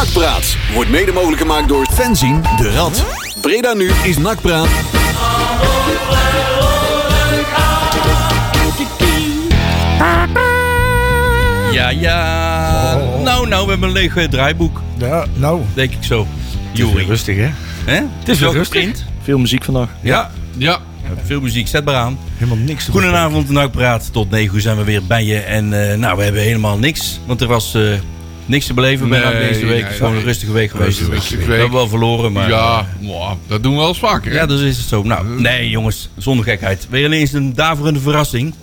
Nakpraat wordt mede mogelijk gemaakt door Fenzin de Rad. Breda nu is Nakpraat. Ja, ja. Nou, nou, we hebben een leeg draaiboek. Ja, nou. Denk ik zo. Het is weer Juri. rustig, hè? Hè? Het is wel rustig. Veel muziek vandaag. Ja. Ja, Veel muziek, zet maar aan. Helemaal niks te Goedenavond, Nakpraat. Tot 9 uur zijn we weer bij je. En eh, nou, we hebben helemaal niks. Want er was eh, niks te beleven bij Nee, NAC deze week. nee, Het is gewoon een rustige week geweest. Rustige week. We hebben wel verloren, maar... ja eh, dat doen we wel eens vaker. hè? ja, dus is het zo. Nou, nee jongens, zonder gekheid. Weer ineens een daverende verrassing.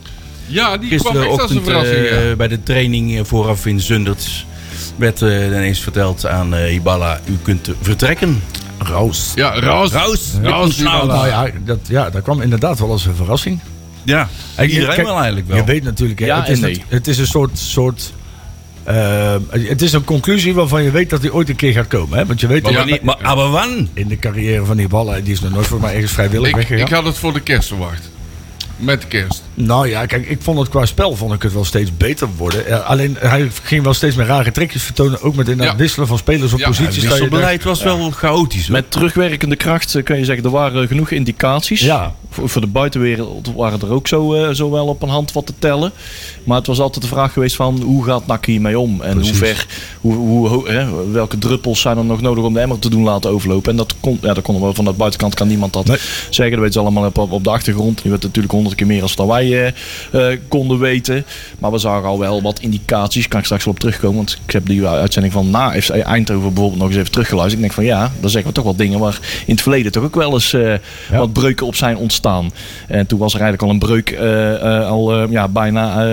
Ja, die kwam echt als een verrassing. eh, ja. bij de training eh, vooraf in Zundert werd eh, ineens verteld aan eh Ibala, u kunt vertrekken. Raus. Ja, Raus. Raus. Raus, Nou, ja, dat, ja, dat kwam inderdaad wel als een verrassing. Ja, iedereen Kijk, wel eigenlijk wel. Je weet natuurlijk, hè, Ja het, is nee. het is een soort... soort eh, het is een conclusie waarvan je weet dat hij ooit een keer gaat komen. Hè? Want je weet maar, wanneer- maar, wann? in de carrière van die ballen, die is nog nooit voor mij ergens vrijwillig Ik, weggegaan. ik had het voor de kerst verwacht. Met de kerst. Nou ja, kijk, ik vond het qua spel vond ik het wel steeds beter worden. Alleen hij ging wel steeds meer rare trekjes vertonen. Ook met in het Ja. wisselen van spelers op Ja, posities. Het dat je wisselbeleid was wel chaotisch. hoor. Met terugwerkende kracht eh, kun je zeggen, er waren genoeg indicaties. Ja. Voor, voor de buitenwereld waren er ook zo, eh, zo wel op een hand wat te tellen. Maar het was altijd de vraag geweest van hoe gaat NAC hiermee om? En hoe ver, hoe, hoe, ho- hè, welke druppels zijn er nog nodig om de emmer te doen laten overlopen? En dat kon, ja, dat kon wel van de buitenkant kan niemand dat Nee. zeggen. Dat weten ze allemaal op, op de achtergrond. Je weet natuurlijk honderd keer meer als dat wij eh, eh, konden weten. Maar we zagen al wel wat indicaties. Kan ik straks wel op terugkomen. Want ik heb die uitzending van na FC Eindhoven bijvoorbeeld nog eens even teruggeluisterd. Ik denk van ja, dan zeggen we toch wat dingen waar in het verleden toch ook wel eens eh, wat breuken op zijn ontstaan. En toen was er eigenlijk al een breuk al ja, bijna,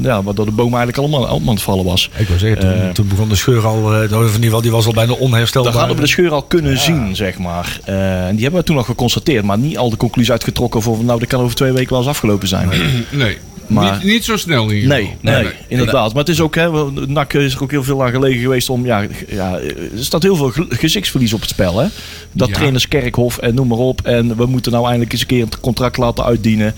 ja, waardoor de boom eigenlijk allemaal, aan het vallen was. Ik wil zeggen, toen, toen begon de scheur al, in ieder geval, die was al bijna onherstelbaar. Daar hadden we de scheur al kunnen zien, zeg maar. En die hebben we toen nog geconstateerd, maar niet al de conclusie uitgetrokken voor nou, dat kan over twee weken wel eens afgelopen zijn. Nee. Maar- niet, niet zo snel in ieder Nee, nee, inderdaad. Maar het is ook, hè, NAC is er ook heel veel aan gelegen geweest om, ja, ja er staat heel veel ge- gezichtsverlies op het spel. Hè? Dat Ja. trainers Kerkhof en noem maar op. En we moeten nou eindelijk eens een keer een contract laten uitdienen.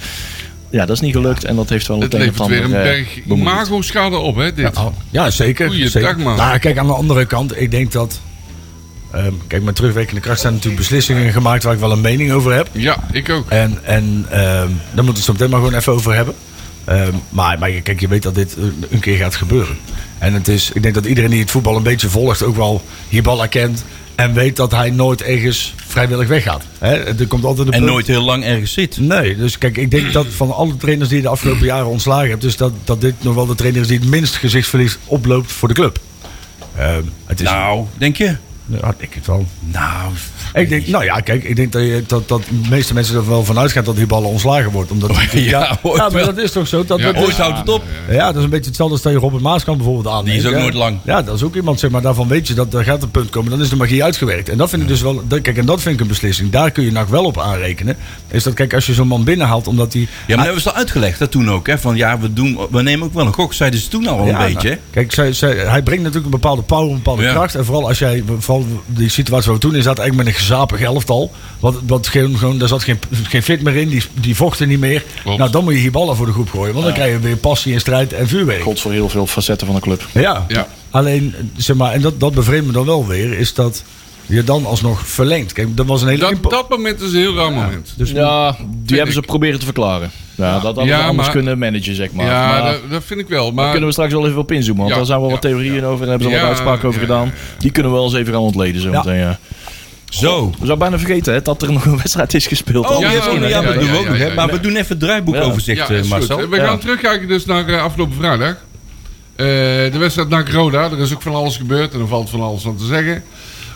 Ja, dat is niet gelukt en dat heeft wel Het het een of levert weer een eh, berg imago-schade op, hè, dit. Ja, oh, ja, zeker. Goeiedag, zeker. man. Nou, kijk, aan de andere kant, ik denk dat... ehm, kijk, met terugwerkende kracht zijn natuurlijk beslissingen gemaakt waar ik wel een mening over heb. Ja, ik ook. En, en ehm, daar moeten we het zo meteen maar gewoon even over hebben. Ehm, maar, maar kijk, je weet dat dit een- keer gaat gebeuren. En het is, ik denk dat iedereen die het voetbal een beetje volgt ook wel Hiballa kent. En weet dat hij nooit ergens vrijwillig weggaat. Hè? Er komt altijd een En punt- nooit heel lang ergens zit. Nee, dus kijk, ik denk dat van alle trainers die je de afgelopen jaren ontslagen hebt, dus dat, dat dit nog wel de trainer is die het minst gezichtsverlies oploopt voor de club. Ehm, het is, Nou, denk je? Ja, ik het wel. Nou, Ik denk, nou ja, kijk, ik denk dat, je, dat, dat de meeste mensen er wel van uitgaan dat die ballen ontslagen wordt. Omdat ja, ja, ja, maar wel. dat is toch zo? Dat, Ja, dat is- ooit houdt het op. ja, dat is een beetje hetzelfde als dat je Robert Maaskant bijvoorbeeld aan. Die is ook nooit lang. Ja, dat is ook iemand, zeg maar, daarvan weet je dat er gaat een punt komen. Dan is de magie uitgewerkt. En dat vind ik dus wel, dat- kijk, en dat vind ik een beslissing. Daar kun je nog wel op aanrekenen. Is dat, kijk, als je zo'n man binnenhaalt omdat hij... Ja, maar dat hebben ze al uitgelegd, dat toen ook. Hè? Van ja, we, doen, we nemen ook wel een gok. Zeiden ze toen al een beetje. nou? Kijk, zij, zij- hij brengt natuurlijk een bepaalde power, een bepaalde kracht. En vooral als jij, vooral die situatie waar we toen in zaten, eigenlijk met een gezapig elftal. Wat, wat gewoon, gewoon, daar zat geen, geen fit meer in, die, die vochten niet meer. Klopt. Nou, dan moet je hier ballen voor de groep gooien. Want dan krijg je weer passie en strijd en vuurwerk. God voor heel veel facetten van de club. Ja. Ja. Alleen, zeg maar, en dat, dat bevreemdt me dan wel weer, is dat je dan alsnog verlengt. Kijk, dat was een hele Dat, dat moment is een heel raar moment. Dus Ja, die hebben ze proberen te verklaren. Ja, dat hadden Ja, we anders maar- kunnen managen, zeg maar. ja, maar dat, dat vind ik wel. daar Maar kunnen we straks wel even op inzoomen. Want Ja, daar zijn wel ja, wat theorieën over. En hebben ze al Ja, wat uitspraken over ja, gedaan. ja, Die kunnen we wel eens even gaan ontleden. Zo Ja. meteen, ja. Zo. We zouden bijna vergeten hè, dat er nog een wedstrijd is gespeeld. Oh, Ja, ja, oh, ja, ja, dat ja, doen we ook nog. Maar we doen even het draaiboekoverzicht, eh, Marcel. We gaan terugkijken dus naar eh, afgelopen vrijdag. Eh, de wedstrijd naar Roda. Er is ook van alles gebeurd en er valt van alles aan te zeggen.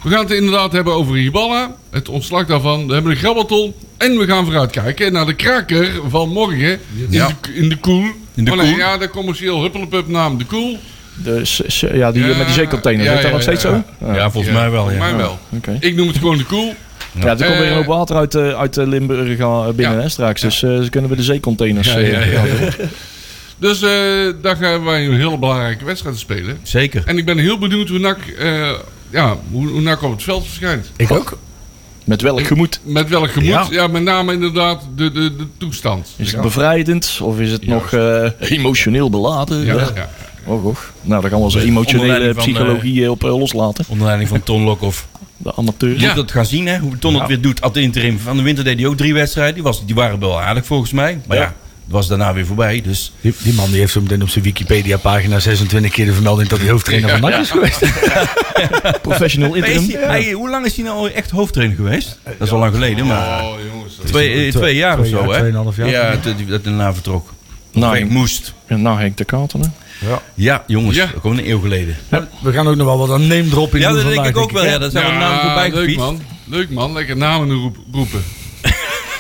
We gaan het inderdaad hebben over Hiballa. Het ontslag daarvan. We hebben de grabbelton. En we gaan vooruitkijken naar de kraker van morgen. Ja. In, de, in de Koel. In de Oh nee, Koel. Ja, de commercieel huppelepup naam De Koel. Dus, eh, ja, die Ja, met die zeecontainer. ja, Heet dat ja, nog steeds ja, zo? ja. Ja, volgens mij wel. Volgens Ja. mij wel. Oké. Ik noem het gewoon De Koel. Ja, er komt weer een Eh, hoop water uit, eh, uit eh, Limburg eh, binnen Ja. hè, straks. Dus eh, ze kunnen we de zeecontainers... Ja, eh, ja, ja. ja. Dus eh daar gaan wij een hele belangrijke wedstrijd spelen. Zeker. En ik ben heel benieuwd hoe NAC, eh, ja, hoe, hoe op het veld verschijnt. ik ook. Met welk gemoed? Met welk gemoed? Ja, Ja. met name inderdaad de, de, de toestand. Is het bevrijdend of is het nog eh, emotioneel beladen? Ja, Ja. ja. Oh, goh. Nou, dan gaan we onze emotionele psychologie eh, op eh, loslaten. Onder leiding van Ton Lokhoff. De amateur. Je moet dat gaan zien, hè? Hoe Ton het weer doet. Ad interim. Van de winter deed hij ook drie wedstrijden. Die, was, die waren wel aardig volgens mij. Maar ja, Ja. Was daarna weer voorbij. Dus Die, die man die heeft zo meteen op zijn Wikipedia-pagina 26 keer de vermelding dat hij hoofdtrainer van NAC is geweest. Professional interim. hij- hoe lang is hij nou echt hoofdtrainer geweest? Dat is al lang geleden, maar Oh, jongens. twee, eh, twee jaar of zo, jaar, hè? tweeënhalf jaar. Ja, dat hij dat hij daarna vertrok. Nou, ik moest. Ja, nou Henk de Katen, hè? Ja, jongens, Ja. dat kwam een eeuw geleden. We gaan ook nog wel wat een name drop in Ja, dat denk ik ook wel. Ja, dat zijn we namen voorbij leuk man. Leuk man. Lekker namen roep- roepen.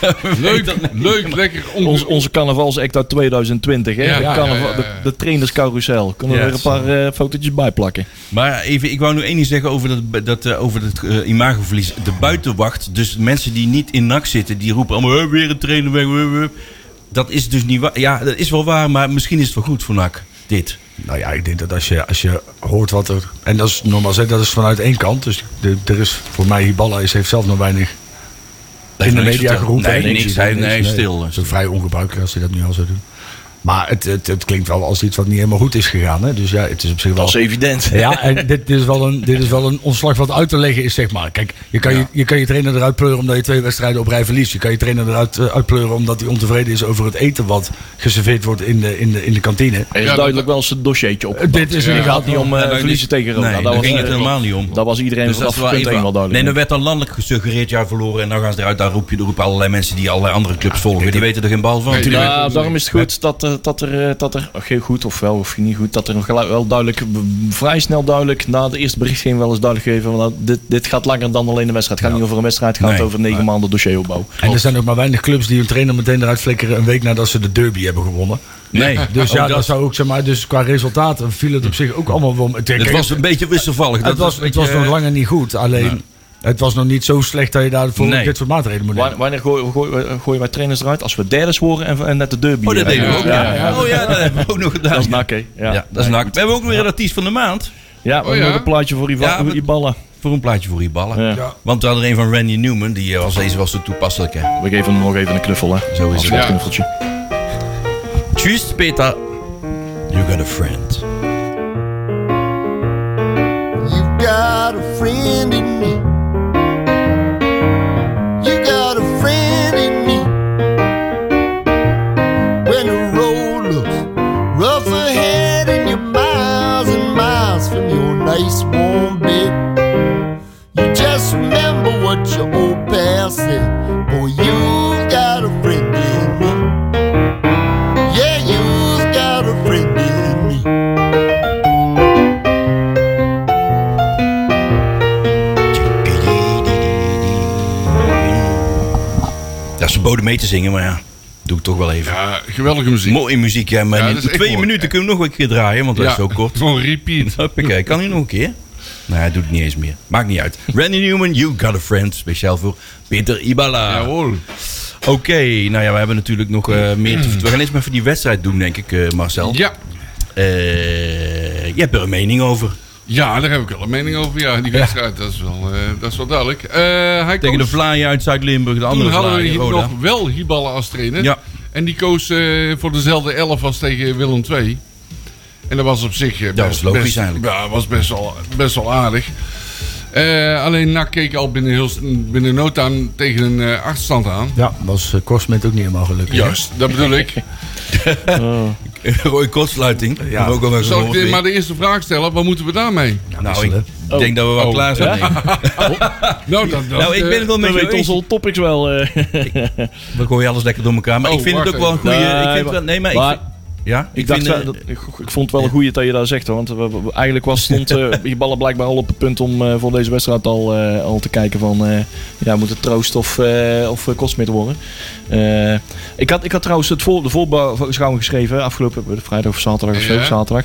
leuk, leuk, lekker Ons, onge... onze carnavalsact uit 2020, hè? Ja, de, carnaval, ja, ja, ja. De, de trainerscarousel. Kunnen we er een paar eh, fotootjes bij plakken? Maar even, ik wou nu één ding zeggen over dat, dat, eh, over dat eh, imagoverlies. De buitenwacht, dus mensen die niet in NAC zitten, die roepen allemaal "Eh, weer een trainer weg. eh, eh." Dat is dus niet waar. Ja, dat is wel waar, maar misschien is het wel goed voor NAC, dit. Nou ja, ik denk dat als je, als je hoort wat er... En dat is normaal gezegd, dat is vanuit één kant. Dus de, er is voor mij, Hiballa is, heeft zelf nog weinig in de media geroepen. Nee, niks. Hij- nee, stil. Dat is ook vrij ongebruikelijk als hij dat nu al zou doen. Maar het, het, het klinkt wel als iets wat niet helemaal goed is gegaan. Hè? Dus ja, het is op zich wel... Dat is evident. Ja, en dit, dit, is wel een, dit is wel een ontslag wat uit te leggen is, zeg maar. Kijk, je kan, je, je kan je trainer eruit pleuren omdat je twee wedstrijden op rij verliest. Je kan je trainer eruit uh, uitpleuren omdat hij ontevreden is over het eten wat geserveerd wordt in de, in de, in de kantine. Er is Ja, duidelijk wel eens een dossiertje op. Uh, dit is Ja. Het gaat niet om eh, maar verliezen tegen Roda. Nee, dat daar was, ging het eh, helemaal niet om. Dat was iedereen Dus dat vanaf wel punt even- 1 wel Nee, duidelijk. dan werd dan landelijk gesuggereerd, ja, verloren. En dan gaan ze eruit, daar roep je, roepen allerlei mensen die allerlei andere clubs volgen. Die weten er geen bal van. Ja, daarom is het goed dat dat er, eh, dat er geen goed of wel of niet goed, dat er nog wel duidelijk, vrij snel duidelijk, na de eerste berichtgeving wel eens duidelijk geven, van, dit, dit gaat langer dan alleen een wedstrijd. Het gaat niet over een wedstrijd, het gaat Nee. over negen maanden dossieropbouw. En er zijn ook maar weinig clubs die hun trainer meteen eruit flikkeren een week nadat ze de derby hebben gewonnen. Nee, Dus ja, dat dat. zou ook zeg maar, dus qua resultaten viel het op zich ook allemaal wel. Het was een beetje wisselvallig. het Dat was, het was nog langer niet goed. Alleen, het was nog niet zo slecht dat je daarvoor Nee. dit soort maatregelen moet nemen. Wanneer gooien, gooien, gooien wij trainers eruit? Als we derde scoren en, en net de derby. Oh, dat eh, deden we ook. Ja, Ja, ja. Oh ja, dat hebben we ook nog gedaan. Dat is nak, hè? Ja, Ja, dat is nak. We hebben ook weer een artiest van de maand. Ja, we Oh, hebben ja? nog een plaatje voor maar- Iballa. Voor een plaatje voor die ballen. Ja. Want we hadden er een van Randy Newman. Die eh, was, deze was zo toepasselijk. Hè. We geven hem nog even een knuffel, hè? Zo is het. Ja. knuffeltje. Tjus, Peter. You got a friend. You've got a friend in me. Ja, ze boden mee te zingen, maar ja. Doe ik toch wel even. Ja, geweldige muziek. Mooie muziek, ja. Maar Ja, in twee mooi. minuten kunnen we nog een keer draaien, want dat is zo kort. Gewoon repeat. Hoppakee, kan hij nog een keer? Nee, hij doet het niet eens meer. Maakt niet uit. Randy Newman, You Got a Friend. Speciaal voor Peter Ibala. Jawohl. Oké, nou ja, we hebben natuurlijk nog eh, meer te We gaan eens maar even die wedstrijd doen, denk ik, eh, Marcel. Ja. Eh, je hebt er een mening over. Ja, daar heb ik wel een mening over. Ja, die wedstrijd, dat, is wel, eh, dat is wel duidelijk. Eh, hij Tegen de koos- Vlaai uit Zuid-Limburg, de Toen andere hadden we Vlaai, hier Roda. nog wel Hiballa als trainer. Ja. En die koos eh, voor dezelfde elf als tegen Willem II. En dat was op zich eh, Dat best, was logisch best- eigenlijk. Ja, was best wel, best wel aardig. Eh, alleen NAC keek al binnen, heel, binnen no time tegen een achterstand aan. Ja, was uh, Korsmet ook niet helemaal gelukkig. hè? Juist, dat bedoel ik. Rode kortsluiting. Ja. Ja. Ook Zal ik maar de eerste vraag stellen, wat moeten we daarmee? nou, ik denk dat we wel Oh. klaar zijn. denk ik. Nou, dat, dat, Nou, ik eh, ben het wel met We je weten eens. onze topics wel. eh. We gooien alles lekker door elkaar. Maar Oh, ik vind het ook wel een goede... even. ik vind Nee, wel- nee, maar, maar- ik Ja, Ik, dacht, vind, eh, dat, ik, ik vond het wel een goeie dat je daar zegt. hoor, Want we, eigenlijk was, stond eh je ballen blijkbaar al op het punt om eh, voor deze wedstrijd al, eh, al te kijken van... eh, ja, moet het Troost of, eh of worden. Eh, ik, had, ik had trouwens het voor, de voorbeschouwing geschreven afgelopen vrijdag of zaterdag of zo. Ja. Zaterdag.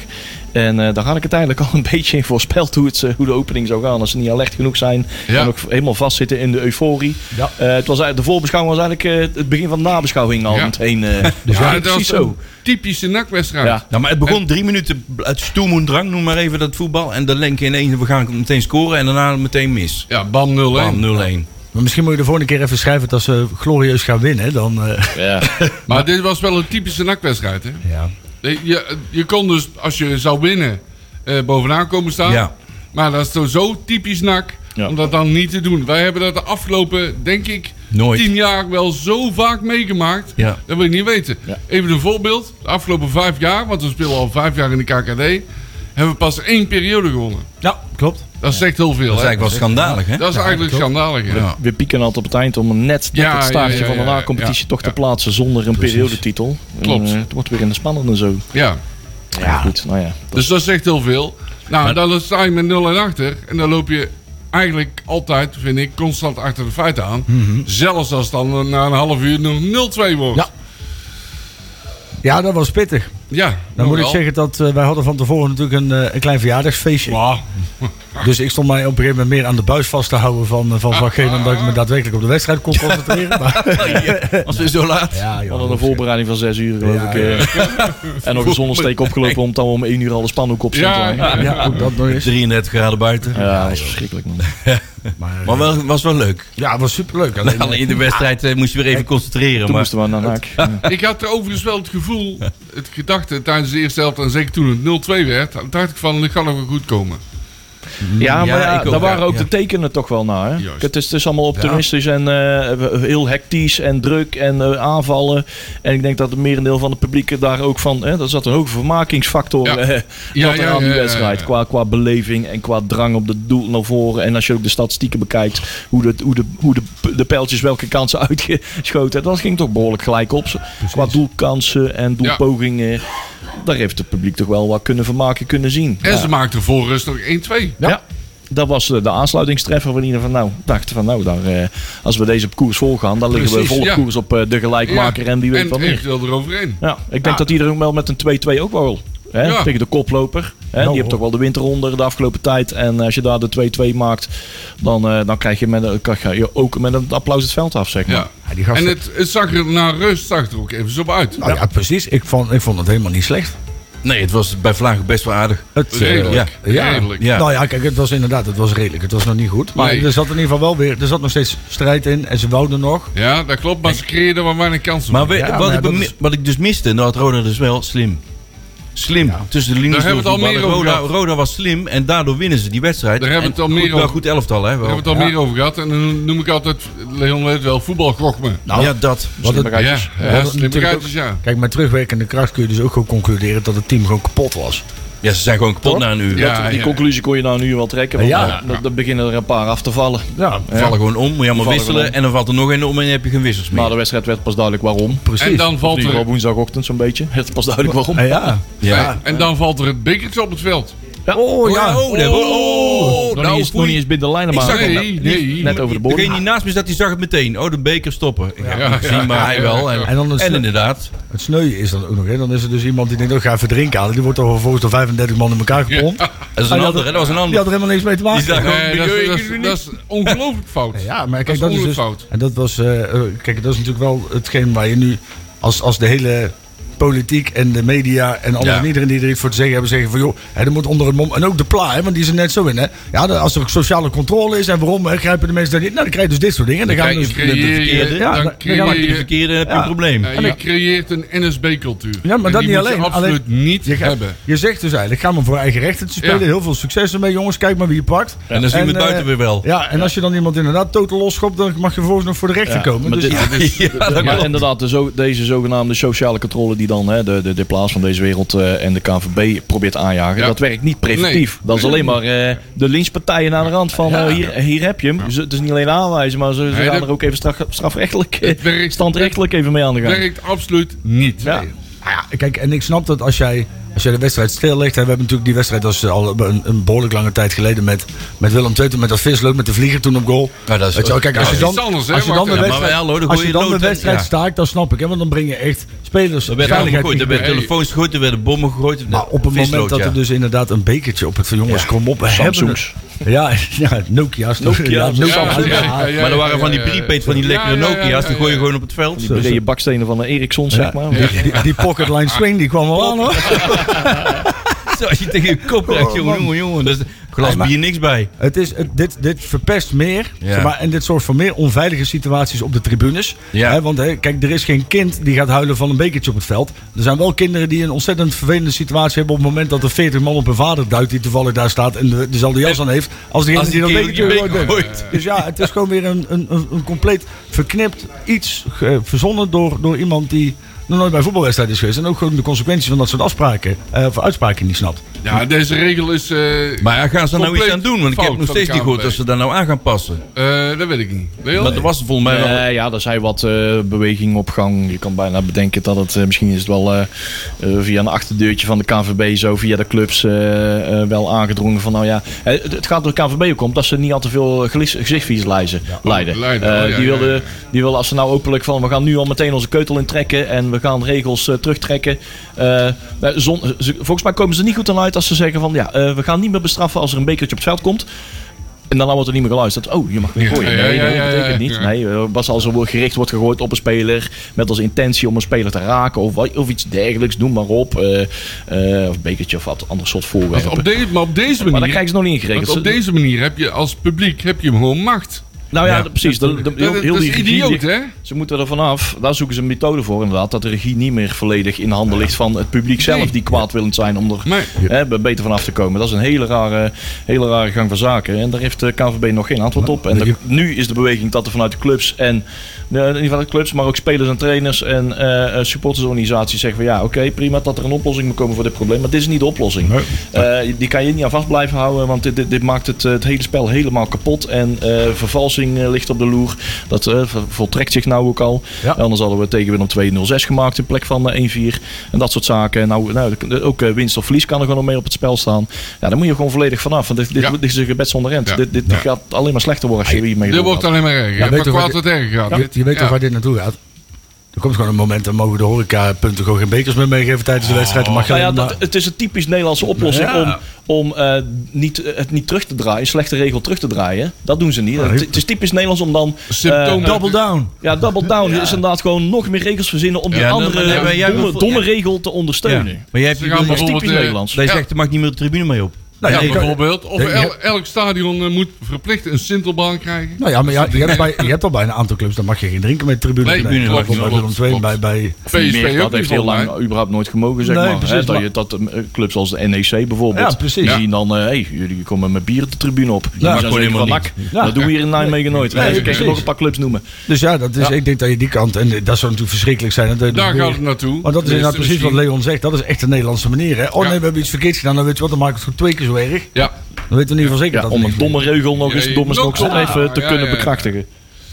En eh, daar had ik uiteindelijk al een beetje in voorspeld hoe, het, eh, hoe de opening zou gaan. Als ze niet alert genoeg zijn Ja. en ook helemaal vastzitten in de euforie. Ja. Eh, het was, eigenlijk- de voorbeschouwing was eigenlijk eh, het begin van de nabeschouwing al Ja. meteen. eh, dus ja, dat was precies een zo. typische NAC-wedstrijd. Ja. Nou, maar het begon drie minuten uit stoem en drang, noem maar even dat voetbal. En dan denk je ineens, we gaan meteen scoren en daarna meteen mis. Ja, bam 0-1. Bam, 0-1. Maar misschien moet je de volgende keer even schrijven dat ze glorieus gaan winnen. Dan, eh, Ja. Maar dit was wel een typische NAC-wedstrijd, hè? ja. Je, je, je kon dus, als je zou winnen, eh, bovenaan komen staan. Ja. Maar dat is toch zo typisch nak Ja. om dat dan niet te doen. Wij hebben dat de afgelopen, denk ik, Nooit. tien jaar wel zo vaak meegemaakt. Ja. Dat wil ik niet weten. Ja. Even een voorbeeld. De afgelopen vijf jaar, want we spelen al vijf jaar in de KKD, hebben we pas één periode gewonnen. Ja, klopt. Dat zegt heel veel. Dat is eigenlijk wel schandalig, hè? Dat is eigenlijk klopt. schandalig. Ja. We pieken altijd op het eind om net, net Ja, het staartje ja, ja, van de na-competitie ja. toch te plaatsen zonder een periodetitel. Klopt. En, eh, het wordt weer in de spannende zo. ja. Ja, goed. Nou ja, dat Dus dat zegt heel veel. Nou, dan sta je met 0 en achter. En dan loop je eigenlijk altijd, vind ik, constant achter de feiten aan. Mhm. Zelfs als het dan na een half uur nog 0-2 wordt. Ja. Ja, dat was pittig. Ja, Dan moet ik wel. zeggen dat eh, wij hadden van tevoren natuurlijk een, eh, een klein verjaardagsfeestje. Wauw. Dus ik stond mij op een gegeven moment meer aan de buis vast te houden van, eh, van Van Geen, dan dat ik me daadwerkelijk op de wedstrijd kon concentreren. Maar, Als we zo laat. ja, we joh, hadden een voorbereiding van zes uur geloof Ja, ik. en nog een zonnesteek opgelopen omdat we om één uur al de spanhoek op stond. Ja, Ja, ja. Ja, ook dat nog eens. 33 graden buiten. ja, dat is verschrikkelijk man. Maar, eh, Maar wel, was wel leuk. ja, het was superleuk. Alleen, Alleen in de wedstrijd eh, moest je weer even concentreren. Toen Maar moesten we naar. Ja. Ik had overigens wel het gevoel, het gedachte tijdens de eerste helft, en zeker toen het 0-2 werd, dacht ik van, dit gaat nog wel goed komen. Ja, maar Ja, ja, ik ook, daar waren ja. ook Ja. de tekenen toch wel naar. Hè? Het, is, het is allemaal optimistisch en eh, heel hectisch en druk en eh, aanvallen. En ik denk dat het merendeel van het publiek daar ook van... Hè, er zat een hoge vermakingsfactor Ja. eh, Ja, zat ja, aan die ja, ja, wedstrijd. ja. Qua, qua beleving en qua drang op de doel naar voren. En als je ook de statistieken bekijkt, hoe de, hoe de, hoe de, de pijltjes welke kansen uitgeschoten. Dat ging toch behoorlijk gelijk op. Qua doelkansen en doelpogingen. Daar heeft het publiek toch wel wat kunnen vermaken kunnen zien. En ze maakten voor rust nog 1-2. Ja. Dat was eh, de aansluitingstreffer van ieder van nou, dachten van nou, daar, eh, als we deze koers volgaan, dan liggen we vol ja. koers op eh, de gelijkmaker en wie weet en wat meer. eventueel eroverheen. Ja, ik denk Ja. dat iedereen wel met een 2-2 ook wel. Hè, Ja. Tegen de koploper. Hè, Nou, die heeft toch wel de winter onder de afgelopen tijd. En als je daar de 2-2 maakt, dan, eh, dan krijg je, met, een- krijg je ook met een applaus het veld af, zeg maar. Ja. Ja, die gasten- En het, het zag er na rust zag er ook even zo uit. Nou ja, precies. Ik vond, ik vond het helemaal niet slecht. nee, het was bij Vlaag best wel aardig. Het, eh, Redelijk. ja. Redelijk. Ja. Nou ja, kijk, het was inderdaad, het was redelijk. Het was nog niet goed. Maar Nee. er zat in ieder geval wel weer, er zat nog steeds strijd in. En ze wouden nog. Ja, dat klopt, maar ze creëerden wel weinig kansen. Maar we- Ja, wat, maar ik, is- wat ik dus miste, nou had Roda dus wel slim. Slim. Tussen de linies Daar hebben we het al meer over Roda, gehad. Roda was slim en daardoor winnen ze die wedstrijd. Daar hebben we het al goed, meer wel over. goed elftal, hè? Daar Wel. hebben we het al meer over gehad. En dan noem ik altijd, Leon weet het wel, voetbalgochme. Nou, ja, dat. wat het, Slimme Ja, ja, ja. Kijk, met terugwerkende kracht kun je dus ook gewoon concluderen dat het team gewoon kapot was. Ja, ze zijn gewoon kapot Toch? na een uur. Ja. Dat- die conclusie kon je nou nu wel trekken. Want Ja. ja. er beginnen er een paar af te vallen. Ja, Ze vallen gewoon om, moet je allemaal wisselen. En dan valt er nog één om en dan heb je geen wissels meer. Na de wedstrijd werd pas duidelijk waarom. precies. En dan valt in ieder geval er, woensdagochtend zo'n beetje. Het pas duidelijk waarom. Ja, ja. ja. en dan valt er het bekertje op het veld. Oh ja. Oh, dat- oh, nog, nou, niet eens, nog niet eens binnen de lijnen, Ik zag Nee, nee. net over de bodem. Degene die naast me zat, die zag het meteen. Oh, de beker stoppen. Ik Ja, gezien, ja, maar ja, hij wel. En, En dan het, en sneu- inderdaad. het sneuien is dan ook nog. Hè. Dan is er dus iemand die denkt, oh, ik ga even drinken halen. Die wordt dan vervolgens door 35 man in elkaar gepompt. Dat is Ah, een die ander? Dat was een Die ander. had er helemaal niks mee te maken. Die Nee, dat, is- ongelooflijk fout. Ja, maar kijk, dat is, dus, fout. En dat was, eh, eh, kijk, dat is natuurlijk wel hetgeen waar je nu, als, als de hele politiek en de media en alles Ja. en iedereen die er iets voor te zeggen hebben, zeggen van joh, hè, er moet onder het mom. En ook de pla, hè, want die is er net zo in. Hè. Ja, de- als er sociale controle is en waarom hè, grijpen de mensen daar niet? Nou, dan krijg je dus dit soort dingen. En dan, Dan gaan we dus, je Creëer je, verkeerde. Ja, dan dan- creëer dan je de verkeerde, heb je Ja. een probleem. je creëert een NSB-cultuur. Ja, maar En dat die niet moet je alleen. absoluut Alleen- niet je, hebben. je zegt dus eigenlijk, ga maar voor eigen rechten te spelen. Ja. Heel veel succes ermee, jongens. Kijk maar wie je pakt. En dan zien we het En, buiten eh, weer wel. Ja, en als je dan iemand inderdaad totaal losschopt, dan mag je vervolgens nog voor de rechter Ja, komen. maar Dus, dat inderdaad, de zo, deze zogenaamde sociale controle die dan hè, de, de, de plaats van deze wereld eh, en de KVB probeert aanjagen, Ja. dat werkt niet preventief. Nee. Dat is alleen maar eh, de linkspartijen aan de rand van eh, hier, hier heb je hem. Ze- Het is niet alleen aanwijzen, maar ze, ze Nee, gaan dat- er ook even straf, strafrechtelijk, werkt- standrechtelijk even mee aan de gang. werkt absoluut niet. Ja. Nou ja, kijk, en ik snap dat als jij, als jij de wedstrijd stillegt. Hè, we hebben natuurlijk die wedstrijd als, al een, een behoorlijk lange tijd geleden met, met Willem II. toen Met dat visleuk, met de vlieger toen op goal. Ja, dat is- Weet je wel, kijk, als je dan, iets anders, hè, als je dan de wedstrijd, hallo, als je je dan de wedstrijd Ja. staakt, dan snap ik. Hè, want dan breng je echt spelers Er er werden telefoons gegooid, er werden bommen gegooid. Maar op het moment Visloot, dat ja. er dus inderdaad een bekertje op het van jongens, Ja. kom op, we Samsungs. hebben het. Ja, ja, Nokia's. Nokia's, Ja, Nokia's. Nokia's. Ja, ja, ja. Maar er waren van die prepaid, van die lekkere Nokia's, die gooi je gewoon op het veld. Die brede bakstenen van de Ericsson, zeg maar. Die, die pocketline swing die kwam wel aan hoor. Als je tegen je kop krijgt, jongen, jongen, jongen. Dus glas Nee, maar- bier niks bij. Het is, het- dit, dit verpest meer. Ja. zeg maar, en dit zorgt voor meer onveilige situaties op de tribunes. Ja. Hè, want hè, kijk, er is geen kind die gaat huilen van een bekertje op het veld. Er zijn wel kinderen die een ontzettend vervelende situatie hebben op het moment dat er 40 man op een vader duikt die toevallig daar staat en de, dezelfde jas aan heeft. Als degene Als die die dat kerel bekertje die gooit. Dus ja, het is gewoon weer een, een, een, een compleet verknipt iets ge- verzonnen door, door iemand die nog nooit bij voetbalwedstrijd is geweest. En ook gewoon de consequenties van dat soort afspraken, eh, of uitspraken niet snapt. Ja, deze regel is... eh, Maar ja, gaan ze er nou iets aan doen? Want ik heb nog steeds niet gehoord dat ze daar nou aan gaan passen. eh, dat weet ik niet. Maar er was volgens mij wel... Ja, er zijn wat eh bewegingen op gang. Je kan bijna bedenken dat het misschien is het wel via een achterdeurtje van de KNVB zo via de clubs wel aangedrongen van nou ja, het, het gaat door de KNVB ook om dat ze niet al te veel gezichtsvies leiden. leiden. leiden, ja, die, wilden, ja. die willen als ze nou openlijk van we gaan nu al meteen onze keutel intrekken en we gaan regels terugtrekken. Zon- ze- volgens mij komen ze niet goed aan uit als ze zeggen van ja, eh, we gaan niet meer bestraffen als er een bekertje op het veld komt. En dan wordt er niet meer geluisterd. Oh, je mag weer gooien. ja, Nee, ja, dat betekent niet. Nee, eh, was als er gericht wordt gegooid op een speler. Met als intentie om een speler te raken. Of, of iets dergelijks. Noem maar op. eh, eh, of een bekertje of wat ander soort voorwerpen. op deze, maar op deze Maar daar manier... krijgen ze nog niet ingerekend. op Ze- deze manier heb je als publiek heb je gewoon macht. Nou ja, Ja, precies. De, de, Dat, heel, dat heel is die regie- idioot, hè? Ze moeten er vanaf. Daar zoeken ze een methode voor inderdaad. Dat de regie niet meer volledig in de handen ligt van het publiek zelf. Nee. Die kwaadwillend zijn om er Maar hè, beter vanaf te komen. Dat is een hele rare, hele rare gang van zaken. En daar heeft de KNVB nog geen antwoord op. En de- nu is de beweging dat er vanuit de clubs en eh, in ieder geval de clubs, maar ook spelers en trainers en eh, eh, supportersorganisaties zeggen van ja, oké, prima dat er een oplossing moet komen voor dit probleem. Maar dit is niet de oplossing. Eh, die kan je niet aan vast blijven houden, want dit, dit, dit maakt het, het hele spel helemaal kapot. En eh, vervalsing ligt op de loer. Dat eh, voltrekt zich nou ook al. Ja. Anders hadden we tegen Willem 2-0-6 gemaakt in plek van eh, 1-4. En dat soort zaken. Nou, nou, ook winst of verlies kan er gewoon nog mee op het spel staan. Ja, daar moet je gewoon volledig vanaf. Want dit, dit, Ja. dit is een gebed zonder rent. Ja. Dit, dit Ja. gaat alleen maar slechter worden als je hiermee dit wordt alleen maar erger. Ja, Ja, kwaad tot erger gaat. Je, weet toch Ja. waar dit naartoe gaat? Er komt gewoon een moment, dan mogen de horecapunten gewoon geen bekers meer meegeven tijdens de wedstrijd. Dan mag je Nou ja, dat, het is een typisch Nederlandse oplossing Ja. om, om eh, niet, het niet terug te draaien, een slechte regel terug te draaien. Dat doen ze niet. Het, het is typisch Nederlands om dan. Eh, Double down. ja, double down is inderdaad gewoon nog meer regels verzinnen om die Ja, andere jij domme, domme ja. regel te ondersteunen. Ja. Maar jij hebt gaan dat is bijvoorbeeld, typisch eh, Nederlands. je Ja. zegt, er mag niet meer de tribune mee op. Nou ja, bijvoorbeeld. Of Nee, el- elk stadion eh, moet verplicht een sintelbaan krijgen. Nou ja, maar ja, je, hebt bij, je hebt al bij een aantal clubs, dan mag je geen drinken met de tribune. Nee, klopt, Bijvoorbeeld klopt, bij klopt. bij, bij PSV Meer, ook dat heeft heel lang überhaupt nooit gemogen, zeg Nee, maar. precies, Hè, dat, maar- je, dat eh, clubs als de NEC bijvoorbeeld, Ja, precies. die Ja. zien dan, hé, hey, jullie komen met bier de tribune op. Ja, mag dat gewoon helemaal niet. Dat doen we hier in Nijmegen nooit. Nee, Nee, ik kan nog een paar clubs noemen. Dus ja, dat is, Ja. ik denk dat je die kant, en dat zou natuurlijk verschrikkelijk zijn. Daar gaat het naartoe. Maar dat is inderdaad precies wat Leon zegt. Dat is echt de Nederlandse manier. Hè? Oh nee, we hebben iets verkeerds gedaan. Dan weet je wat, dan maakt het gewoon twee keer zo erg. Ja, Dan weten we in ieder geval zeker Ja, dat om het een niet domme regel nog eens Ja, dom is nog even te ja, kunnen ja, ja. bekrachtigen.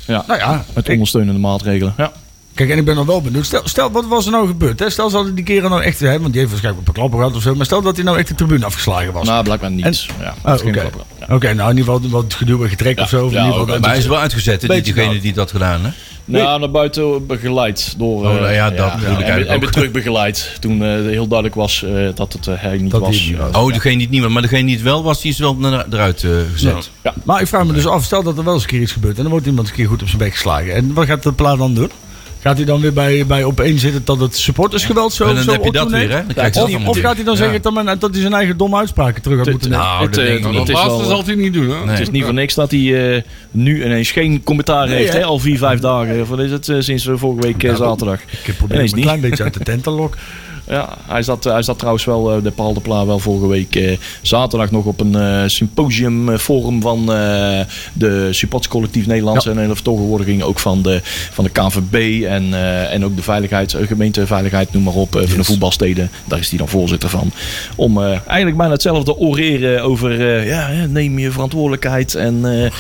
Ja, Nou ja, met ik- ondersteunende maatregelen. Ja. Kijk, en ik ben nog wel benieuwd. Stel, stel wat was er nou gebeurd? Hè? Stel, ze hadden die keren nou echt, hè, want die heeft waarschijnlijk op een klapper gehad of zo. Maar stel dat hij nou echt de tribune afgeslagen was. Nou, blijkbaar niet. En- ja, Oh, Oké. Ja. Oké, nou in ieder geval wat geduw en getrek of zo. Of in ieder geval, Maar hij is wel uitgezet, hè, die- Beetje diegene koud. die dat gedaan, hè? Nou, naar buiten begeleid door. Oh, eh, ja, dat bedoel ik en, weer terug begeleid. Toen eh, heel duidelijk was eh, dat het hij niet Dat was. hij niet was. Oh, degene die het niet was. Maar degene die het wel was, die is wel naar- eruit gezet. Maar ik vraag me dus af, stel dat er wel eens een keer iets gebeurt en dan wordt iemand een keer goed op zijn bek geslagen. En wat gaat de plaat dan doen? Gaat hij dan weer bij, bij opeen zitten dat het supportersgeweld zo, En dan zo heb je dat weer, hè? Dan Of, of gaat hij dan Ja. zeggen dat, men- dat hij zijn eigen domme uitspraken terug had moeten nemen? Nou, Het, dat eh, Nou, laatste zal hij niet doen, hè? Het is niet voor niks dat hij eh, nu ineens geen commentaar Nee, heeft. hè? Hè? Al vier, vijf dagen. Wat is het? eh, sinds eh, vorige week eh, zaterdag. Ik heb probeer een klein beetje uit de tent te lokken. Ja, hij zat, hij zat trouwens wel, eh, de Paul de Pla, wel vorige week eh, zaterdag nog op een eh, symposium eh, forum van eh, de supportscollectief Nederlands. En een vertegenwoordiging ook van de, van de KNVB en, eh, en ook de veiligheid, eh, gemeenteveiligheid, noem maar op, eh, van de voetbalsteden. Daar is hij dan voorzitter van. Om eh, eigenlijk bijna hetzelfde oreren over eh, ja, neem je verantwoordelijkheid en, eh,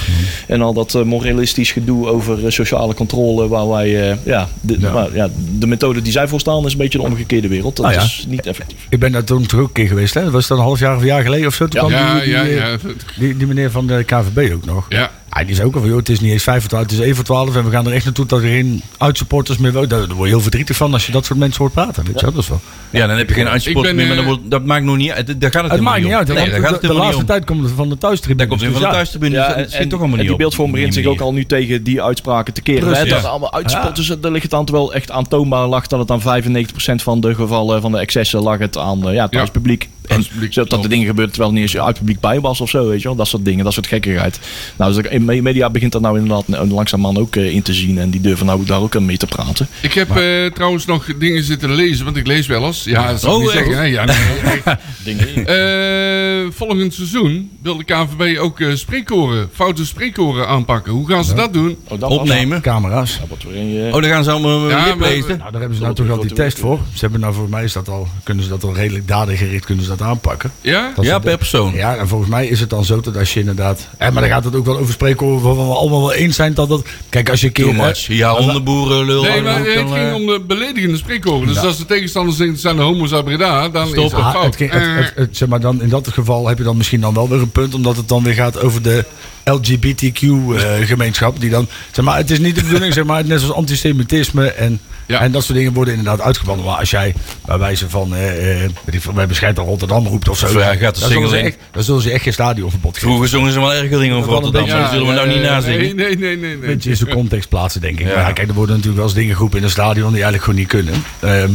en al dat eh, moralistisch gedoe over eh, sociale controle. Waar wij, eh, ja, de, Ja. maar, ja, de methode die zij voorstaan is een beetje de omgekeerde wereld. Dat Nou ja. is niet effectief. Ik ben daar toen ook een keer geweest. Hè? Dat was dan een half jaar of een jaar geleden of zo. Toen Ja. kwam die, die, eh, ja. Die, die meneer van de KVB ook nog. Ja. Ah, die zei ook al van, joh, het is niet eens 5 voor 12, het is 1 voor 12. En we gaan er echt naartoe dat er geen uitsupporters meer... Daar, daar word je heel verdrietig van als je dat soort mensen hoort praten. Weet je wel? Dat is wel. Ja, dan heb je geen uitsport Ik ben, meer, maar eh, dan wordt- dat maakt nog niet uit. Daar gaat het, Het helemaal maakt niet uit. Nee, daar gaat het de, laatste om. tijd komt het van de thuistribune. Daar komt het Dus van de ja, thuistribune. Ja, dus en, dat schiet toch allemaal en niet die beeldvorm begint zich ook al nu tegen die uitspraken te keren. Precies. Hè? Dat Ja. er allemaal uitspotters, er ligt het aan, terwijl echt aantoonbaar lag dat het aan 95% van de gevallen van de excessen lag het aan eh, Ja. thuispubliek. Zo dat de dingen gebeuren terwijl er niet eens uit publiek bij was of zo, weet je wel. Dat soort dingen, dat soort gekkigheid. Nou, dus in me- media begint dat nou inderdaad eh, langzaamaan ook eh, in te zien. En die durven nou daar ook aan mee te praten. Ik heb eh, trouwens nog dingen zitten lezen, want ik lees wel eens. Ja, dat zou ik Oh, niet echt? zeggen. Hè? Ja, nee. Eh, volgend seizoen wil de KNVB ook eh, spreekkoren, foute spreekkoren aanpakken. Hoe gaan ze dat doen? Oh, dat Opnemen. Camera's. Eh, Oh, dan gaan ze allemaal Ja, maar- lezen. Nou, daar hebben ze nou toch al die test voor. Ze hebben nou voor mij is dat al, kunnen ze dat al redelijk dadengericht kunnen ze dat aanpakken. Ja? Dat Ja, per persoon. Ja, en volgens mij is het dan zo dat als je inderdaad. Eh, maar dan gaat het ook wel over spreken waarvan we allemaal wel eens zijn dat dat. Kijk, als je een keer. Too much. Ja, hondenboeren lul. Nee, maar dan, het ging eh, om de beledigende spreekkoren. Dus als de tegenstanders zeggen, het zijn de homo's uit Breda, dan is Stop. dat Ah, fout. het, het- het- zeg maar dan, in dat geval heb je dan misschien dan wel weer een punt, omdat het dan weer gaat over de LGBTQ-gemeenschap. die dan, zeg maar, het is niet de bedoeling, zeg maar, net zoals antisemitisme en, Ja. en dat soort dingen worden inderdaad uitgebannen. Maar als jij bij wijze van, eh, eh, bij bescheid aan Rotterdam roept of zo, Of, ja, gaat de dan, zullen ze echt, dan zullen ze echt geen stadionverbod geven. Vroeger zongen ze wel erger dingen over Rotterdam. beetje- maar dat zullen we nou niet eh, nazingen. Nee, nee, nee, nee. Beetje in zijn context plaatsen, denk ik. Ja. Maar ja, kijk, er worden natuurlijk wel eens dingen geroepen in een stadion die eigenlijk gewoon niet kunnen. Ehm,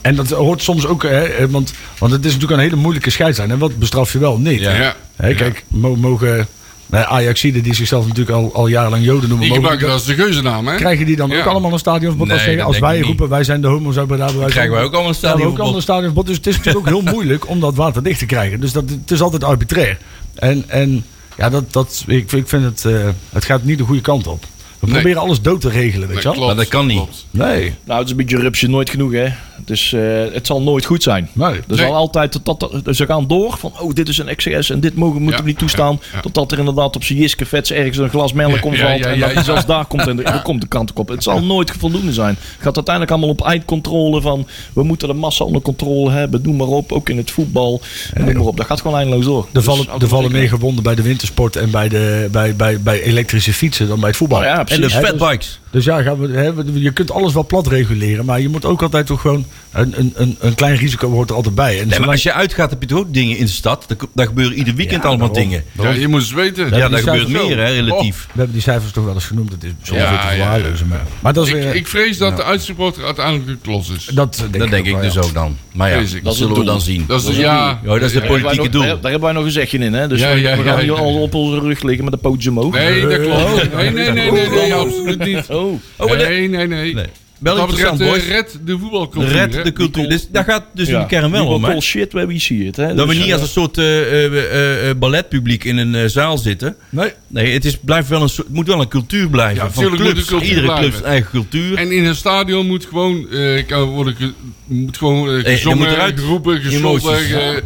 en dat hoort soms ook, hè, eh, want, want het is natuurlijk een hele moeilijke scheidslijn. En wat bestraf je wel niet? Ja. Ja. Hè, kijk, mo- mogen nou, Ajaxiden die zichzelf natuurlijk al, al jarenlang Joden noemen, Die gebruiken dat als de geuzennaam, hè? krijgen die dan Ja. ook allemaal een stadionverbod? Nee, als als wij niet. roepen, wij zijn de homo's uit Breda, wij krijgen wij ook allemaal een stadionverbod. ook allemaal een stadionverbod. Dus het is natuurlijk ook heel moeilijk om dat water dicht te krijgen. Dus dat, het is altijd arbitrair. En, en ja, dat, dat, ik, ik vind het, eh, het gaat niet de goede kant op. We Nee. proberen alles dood te regelen, weet je wel? Maar dat kan niet. klopt. Nee. Nou, het is een beetje rupsje nooit genoeg, hè. Dus eh, het zal nooit goed zijn. Nee. Er Nee. zal altijd, tot, tot, ze gaan door van, oh, dit is een XCS en dit mogen, moeten Ja, we niet toestaan. ja, ja. Totdat er inderdaad op zijn jiske vets ergens een glas melk Ja, omvalt. ja, ja, en ja, dat ja. zelfs daar komt, en de, er komt de kant op. Het zal nooit voldoende zijn. Het gaat uiteindelijk allemaal op eindcontrole van, we moeten de massa onder controle hebben, doe maar op. Ook in het voetbal, en noem maar op. Dat gaat gewoon eindeloos door. Er Dus vallen, er vallen meer gewonden bij de wintersport en bij, de, bij, bij, bij elektrische fietsen dan bij het voetbal. Oh ja, En de dus- fatbikes. Dus ja, gaan we, hè, je kunt alles wel plat reguleren, maar je moet ook altijd toch gewoon een, een, een, een klein risico hoort er altijd bij. En Nee, maar als je uitgaat heb je toch ook dingen in de stad. Daar, daar gebeuren ieder weekend Ja, allemaal daarom. dingen. Ja, je moet eens weten. Ja, daar gebeurt meer, hè, relatief. We hebben die cijfers toch wel eens genoemd. Het is soms Ja, ja. Maar, maar dat is Ik, weer... ik vrees dat de uitsupporter uiteindelijk de klos is. dat denk Dat denk ook ik wel, dus ja. ook dan. Maar ja, ik. dat, Dat het zullen we dan zien. Dat is, Dat ja, Oh, dat is de politieke doel. Daar, hebben wij nog een zegje in, hè. Dus we, gaan hier al op onze rug liggen met de pootje omhoog. Nee, dat klopt. Nee, nee, nee, nee, nee, absoluut niet. Oh. Oh, Nee, nee, nee. Nee. Wel dat betreft, eh, boys. red de voetbalcultuur. Red de cultuur. Dus, daar gaat dus in Ja. de kern wel We om, call shit where we see it. Hè? Dat we Dus, niet eh, als een soort eh, eh, eh, eh, balletpubliek in een eh, zaal zitten. Nee. Nee, het, is, blijft wel een soort, het moet wel een cultuur blijven. Ja, van clubs. cultuur Iedere club zijn eigen cultuur. En in een stadion moet gewoon, eh, kan worden ge- moet gewoon gezongen, moet eruit geroepen, gescholden.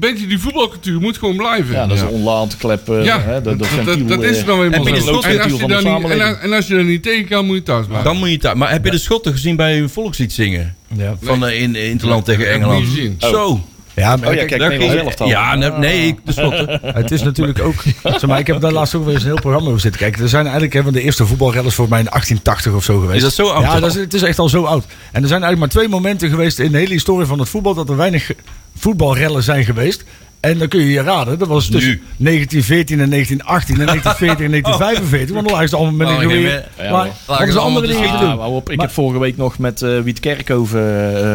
Een beetje die voetbalcultuur moet gewoon blijven. Ja, dat is een onlaat kleppen. Ja, hè, dat, dat, dat is eh, nou eenmaal Heb je de zo. En als, je daar niet, en, samenleving. en als je er niet tegen kan, moet je thuis blijven. Dan moet je thuis. Maar heb je de Schotten gezien bij een volkslied zingen? Ja. Van eh, in Interland tegen heb ik Engeland. gezien. Zo. Ja, maar Oh ja, kijk, zelf dan. Ja, nee, nee, ik- de Schotten. het is natuurlijk ook... Zeg maar, ik heb daar laatst ook wel eens een heel programma over zitten kijken. Er zijn eigenlijk hè, de eerste voetbalrellers voor mij in 1880 of zo geweest. Is dat zo oud Ja, dat is, het is echt al zo oud. En er zijn eigenlijk maar twee momenten geweest in de hele historie van het voetbal... dat er weinig voetbalrellen zijn geweest. En dan kun je je raden, dat was tussen Nu. 1914 en 1918 en 1940 en 1945. Want dan lagen ze allemaal met een geweer. maar ze andere dingen te doen. op, ik Maar- heb vorige week nog met eh Wiet Kerkhoven,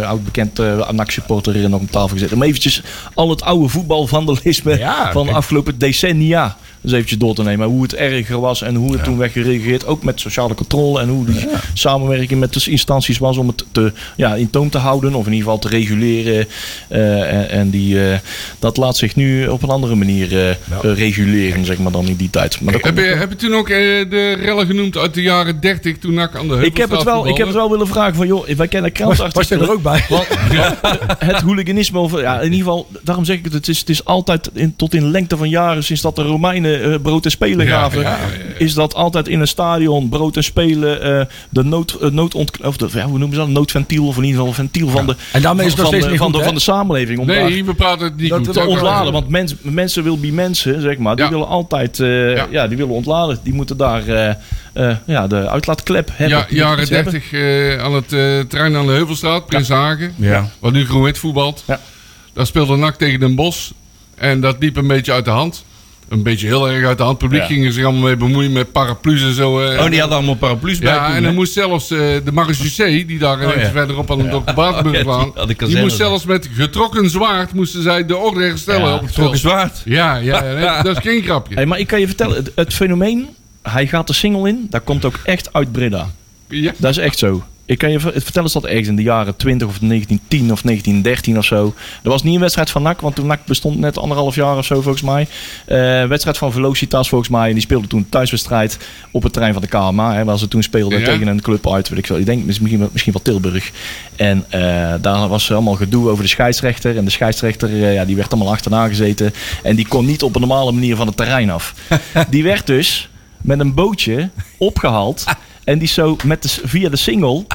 eh oud-bekend uh, supporter nog op tafel gezet. Om eventjes al het oude voetbalvandalisme Ja, van de afgelopen decennia eens eventjes door te nemen. Hoe het erger was en hoe het toen werd gereageerd. Ook met sociale controle en hoe die samenwerking met de instanties was om het te, ja, in toom te houden. Of in ieder geval te reguleren. Eh, en en die, eh, dat laat zich nu op een andere manier eh, reguleren, zeg maar, dan in die tijd. Maar Heb je, heb je toen ook eh, de rellen genoemd uit de jaren 30 toen NAC aan de ik heb, het wel, ik heb het wel willen vragen van, joh, wij kennen Was, was je krantartikelen. er ook bij? Want, het hooliganisme, of, ja, in ieder geval, daarom zeg ik het, het is, het is altijd in, tot in lengte van jaren, sinds dat de Romeinen eh, brood en spelen Ja, gaven, ja, ja, is dat altijd in een stadion brood en spelen, eh, de nood, eh, noodont, of de, ja, hoe noemen ze dat, noodventiel, of in ieder geval ventiel van de, En daarmee is van, van, de, van de samenleving. Om daar Nee, we praten het niet Dat- goed. te ontladen. Want mens, mensen wil be mensen, zeg maar. Die Ja. willen altijd eh, Ja. ja. die willen ontladen. Die moeten daar eh, eh, ja, de uitlaatklep hebben. Ja, jaren moeten iets 30 eh, aan het eh, terrein aan de Heuvelstraat, Prins Hagen. Ja. Waar nu Groen-Wit voetbalt. Ja. Daar speelde NAC tegen Den Bosch. En dat liep een beetje uit de hand. Een beetje heel erg uit de hand. Het publiek Ja. gingen zich allemaal mee bemoeien met paraplu's en zo. eh. Oh, die hadden allemaal paraplu's bij Ja, toen, en hè? dan moest zelfs eh, de Marechaussee, die daar Oh, ja. verderop aan de Dr. Oh, ja, die had de die kazerne moest zelfs met getrokken zwaard moesten zij de orde herstellen Ja, op het getrokken veld. zwaard. Ja, ja, ja, dat is geen grapje. Hey, maar ik kan je vertellen, het, het fenomeen, hij gaat de single in, dat komt ook echt uit Breda. Ja. Dat is echt zo. Ik kan je ver- vertellen, dat ergens in de jaren 20 of 1910 of 1913 of zo. Er was niet een wedstrijd van NAC, want toen NAC bestond net anderhalf jaar of zo volgens mij. Eh wedstrijd van Velocitas volgens mij. En die speelde toen thuiswedstrijd op het terrein van de KMA. Hè, waar ze toen speelden Ja. tegen een club uit, weet ik veel. Ik denk misschien, wel- misschien wel Tilburg. En eh, daar was allemaal gedoe over de scheidsrechter. En de scheidsrechter eh, ja, die werd allemaal achterna gezeten. En die kon niet op een normale manier van het terrein af. die werd dus met een bootje opgehaald. En die zo met de, via de single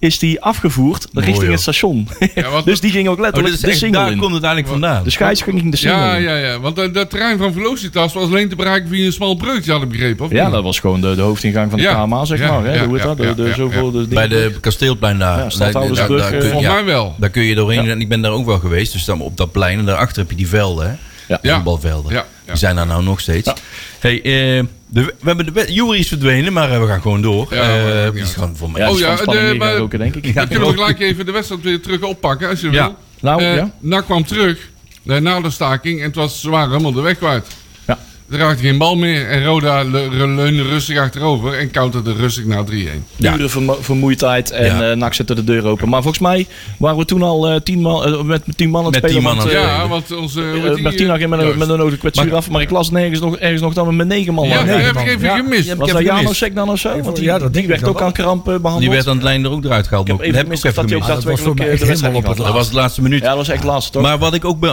is die afgevoerd richting joh. het station. Ja, want- dus die ging ook Oh, letterlijk is de echt, single daar in. komt het eigenlijk vandaan. De scheidsrechter ging de single Ja, in. ja, ja. Want eh, dat terrein van Velocitas was alleen te bereiken via een smal breukje, had ik begrepen. Of Ja, niet? dat was gewoon de, de hoofdingang van de Ja. KMA, zeg Ja, maar. Hè? ja, Hoe heet ja, dat? De, ja, de, ja, zoveel, de Bij de kasteelplein daar. Ja, Stadhoudersbrug, Volgens mij wel. Daar kun je doorheen. Ja. En ik ben daar ook wel geweest. Dus dan op dat plein. En daarachter heb je die velden. Hè? Ja. Voetbalvelden. Ja. Die zijn daar nou nog steeds. Ja. Hey, eh, de, we hebben de, Jury is verdwenen. Maar eh, we gaan gewoon door. Ja, Eh, die is gewoon voor mij. Ja, Oh ja, de- maar- roken, denk ik. Dan kunnen we gelijk even de wedstrijd weer terug oppakken, als je Ja. wil. Nou, Eh, ja. Kwam terug na de staking en het was, ze waren helemaal de weg kwijt. Er raakte geen bal meer en Roda leunde rustig achterover en counterde rustig naar 3-1. Ja. Pure vermo- vermoeidheid en Ja. eh NAC zette de deur open. Maar volgens mij waren we toen al eh, tien man, eh, met, met tien man aan het Met spelen. want, Ja, want onze... wat die, Martina ging met, een- met een nodige kwetsuur af. Maar ik las nergens nog, ergens nog dat we met negen man Ja, waren. heb ik even gemist. Was heb dat. Janosek dan of zo? Want die, Ja, dat die ik werd ook aan kramp eh, behandeld. Die werd aan het lijn er ook eruit gehaald. Ik heb Dat even gemist even dat hij ook daadwerkelijk op Dat was de laatste minuut. Ja, dat was echt laatst toch? Maar wat ik ook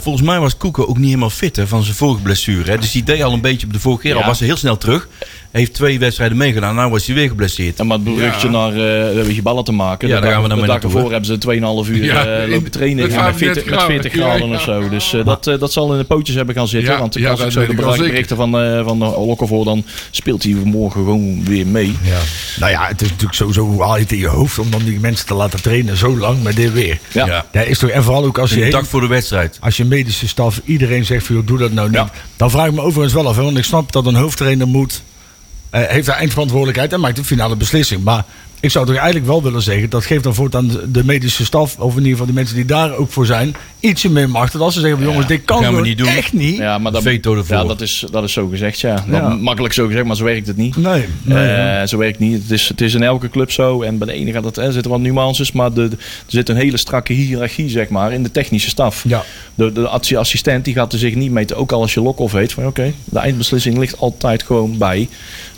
volgens mij was Koeken ook niet helemaal fit hè, van zijn vorige blessure. Hè. Dus die deed al een beetje op de vorige keer. Al was hij heel snel terug. Heeft twee wedstrijden meegedaan. Nou was hij weer geblesseerd. En maar het Ja. naar uh, ballen te maken. Ja, de daar gaan we dag- dan de mee dag ervoor hebben ze 2,5 uur Ja, eh, in- lopen trainen met met 40, 35 met 40 graden. Ja, of zo. Dus eh, dat, eh, dat zal in de pootjes hebben gaan zitten. Ja, want ja, als ik zo de berichten van, eh van de Lokkervoor, dan speelt hij morgen gewoon weer mee. Ja. Nou ja, het is natuurlijk sowieso hoe haal je het in je hoofd om dan die mensen te laten trainen zo lang met dit weer. Ja. Ja. Ja, is toch, en vooral ook als je, Een dag voor de wedstrijd. als je medische staf, iedereen zegt van joh, doe dat nou niet. Ja. Dan vraag ik me overigens wel af, hè, want ik snap dat een hoofdtrainer moet, heeft daar eindverantwoordelijkheid en maakt de finale beslissing. Maar ik zou toch eigenlijk wel willen zeggen, dat geeft dan voortaan de, de medische staf, of in ieder geval de mensen die daar ook voor zijn, ietsje meer macht. Dat als ze zeggen, van, jongens, dit kan gaan we niet doen. echt niet. Ja, maar dat, Veto ervoor. ja, dat, is, dat is zo gezegd, ja. Ja. Makkelijk zo gezegd, maar zo werkt het niet. Nee, nee. Eh, zo werkt het niet. Het is, het is in elke club zo. En bij de ene gaat het, er zitten wat nuances, maar de, de- er zit een hele strakke hiërarchie, zeg maar, in de technische staf. Ja. De, de assi- assistent die gaat er zich niet meten, ook al als je lock-off heet. Van oké, de eindbeslissing ligt altijd gewoon bij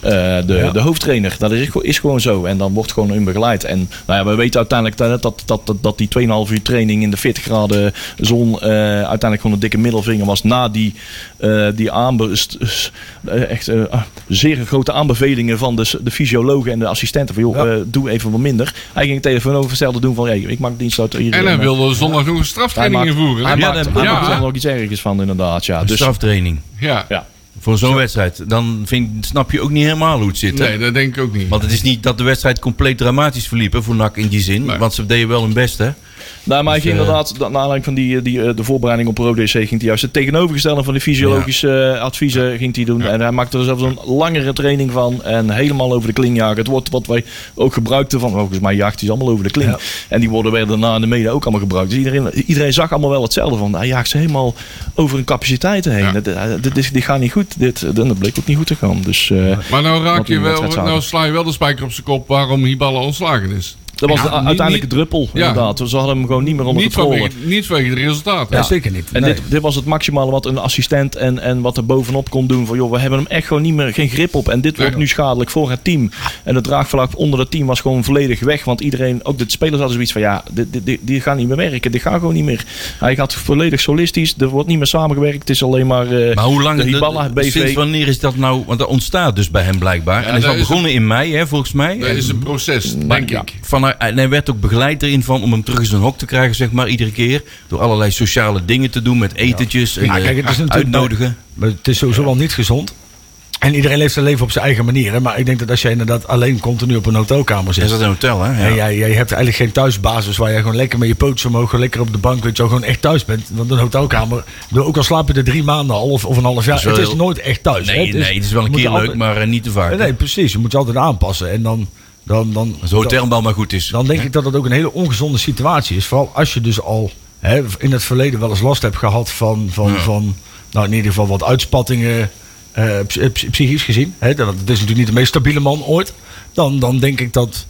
eh, de, Ja. de hoofdtrainer. Dat is, is gewoon zo. En dan wordt gewoon in begeleid. En nou ja, we weten uiteindelijk dat, dat, dat, dat, dat die 2,5 uur training in de 40 graden zon eh, uiteindelijk gewoon een dikke middelvinger was. Na die, eh, die eh, echt, eh, ah, zeer grote aanbevelingen van de, de fysiologen en de assistenten. Van joh, Ja. eh, doe even wat minder. Hij ging het tegenovergestelde doen van hey, ik maak dienst uit hier. En hij wilde zondag nog een straftraining invoeren. hij maakt, hij maakt er nog iets ergens van inderdaad. Ja. Een Dus, straftraining. Ja. ja. Voor zo'n wedstrijd. Dan vind, snap je ook niet helemaal hoe het zit. hè? Nee, dat denk ik ook niet. Want het is niet dat de wedstrijd compleet dramatisch verliep hè, voor NAC in die zin. Nee. Want ze deden wel hun best, hè? Nou, maar Dus, ging eh, inderdaad, na- naar aanleiding van die, die, eh, de voorbereiding op Rode DC, ging hij juist het tegenovergestelde van de fysiologische eh, adviezen ging hij doen. En hij maakte er zelfs een langere training van en helemaal over de kling jagen. Het woord wat wij ook gebruikten van, volgens mij jaagt hij ze allemaal over de kling. En die woorden werden daarna in de media ook allemaal gebruikt. Dus iedereen, iedereen zag allemaal wel hetzelfde van, hij jaagt ze helemaal over hun capaciteiten heen. Eh, dit, dit gaat niet goed. Dit, eh, dat bleek ook niet goed te gaan. Dus eh, Maar nou raak je wel, nou sla je wel de spijker op zijn kop waarom Hiballa ontslagen is. Dat was Ja, de uiteindelijke niet- druppel, Ja. inderdaad. Ze hadden hem gewoon niet meer onder Niet controle. vanwege, niet vanwege de resultaten. Ja, zeker niet. En Nee. dit, dit was het maximale wat een assistent en, en wat er bovenop kon doen. Van joh, we hebben hem echt gewoon niet meer, geen grip op. En dit wordt nu schadelijk voor het team. En het draagvlak onder het team was gewoon volledig weg. Want iedereen, ook de spelers hadden zoiets van ja, dit, dit, dit, dit gaat niet meer werken. Dit gaat gewoon niet meer. Hij gaat volledig solistisch. Er wordt niet meer samengewerkt. Het is alleen maar, eh Maar hoe lang, de de- BV. sinds wanneer is dat nou? Want dat ontstaat dus bij hem blijkbaar. Ja, en hij is al begonnen in mei, hè, volgens mij. Dat is een proces, denk ik. Van, en hij werd ook begeleid erin van om hem terug in zijn hok te krijgen, zeg maar, iedere keer. Door allerlei sociale dingen te doen met etentjes en Ja, eh, kijk, het is natuurlijk uitnodigen. Maar het is sowieso wel niet gezond. En iedereen leeft zijn leven op zijn eigen manier. Hè? Maar ik denk dat als jij inderdaad alleen continu op een hotelkamer zit. Is dat een hotel, hè? Ja. En jij, jij hebt eigenlijk geen thuisbasis waar je gewoon lekker met je pootjes omhoog, lekker op de bank, weet je wel, gewoon echt thuis bent. Want een hotelkamer, ook al slaap je er drie maanden al of, of een half jaar, is het is nooit echt thuis. hè. Nee, nee, het is wel een keer leuk, altijd- maar eh, niet te vaak. Nee, precies. Je moet je altijd aanpassen. En dan, dan, dan, hotelbal maar goed is. dan denk ik dat dat ook een hele ongezonde situatie is. Vooral als je dus al hè, in het verleden wel eens last hebt gehad van, van, Ja. van nou in ieder geval wat uitspattingen, eh, eh, psy- psychisch gezien. Hè, dat het is natuurlijk niet de meest stabiele man ooit. Dan, dan denk ik dat.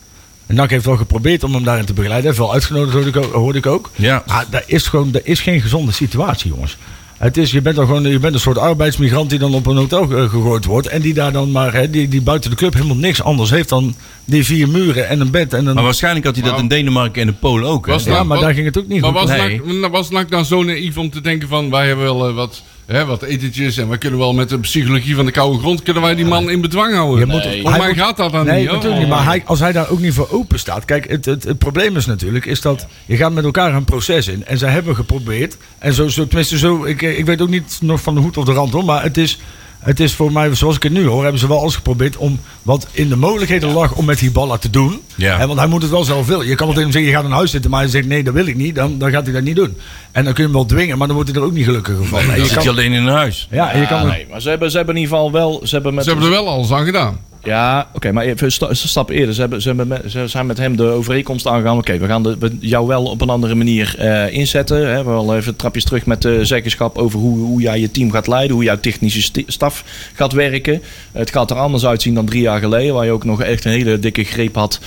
NAC heeft wel geprobeerd om hem daarin te begeleiden. Heeft wel uitgenodigd, hoorde ik ook. Hoorde ik ook. Ja. Maar dat is gewoon dat is geen gezonde situatie, jongens. Het is, je bent dan gewoon je bent een soort arbeidsmigrant die dan op een hotel eh, gegooid wordt. En die daar dan maar, hè, die, die buiten de club helemaal niks anders heeft dan die vier muren en een bed en een. Maar waarschijnlijk had hij dat Maar- in Denemarken en de Polen ook. hè? Was ja, nou- maar wat- daar ging het ook niet Maar goed. was, Nee. Was dan zo naïef om te denken van... wij hebben wel eh, wat, hè, wat etentjes en wij kunnen wel met de psychologie van de koude grond... kunnen wij die man in bedwang houden. Je moet- Voor mij gaat dat dan Nee, niet, natuurlijk niet. Maar hij, als hij daar ook niet voor open staat. Kijk, het, het, het probleem is natuurlijk is dat je gaat met elkaar een proces in. En zij hebben geprobeerd. En zo, zo tenminste, zo, ik, ik weet ook niet nog van de hoed of de rand hoor. Maar het is, het is voor mij, zoals ik het nu hoor, hebben ze wel alles geprobeerd om wat in de mogelijkheden lag om met Hiballa te doen. Ja. Want hij moet het wel zelf willen. Je kan wel tegen hem zeggen, je gaat in huis zitten. Maar hij zegt, nee, dat wil ik niet. Dan, dan gaat hij dat niet doen. En dan kun je hem wel dwingen, maar dan wordt hij er ook niet gelukkiger van. Dan je zit kan- je alleen in een huis. ja, en je kan nee, maar ze hebben, ze hebben in ieder geval wel. Ze hebben met, Ze hebben er wel alles aan gedaan. Ja, oké, maar even een sta- een stap eerder. Ze, hebben, ze, zijn met hem de overeenkomst aangegaan. Oké, we gaan de, jou wel op een andere manier eh, inzetten. Hè. We wel even trapjes terug met de zeggenschap over hoe, hoe jij je team gaat leiden. Hoe jouw technische staf gaat werken. Het gaat er anders uitzien dan drie jaar geleden. Waar je ook nog echt een hele dikke greep had.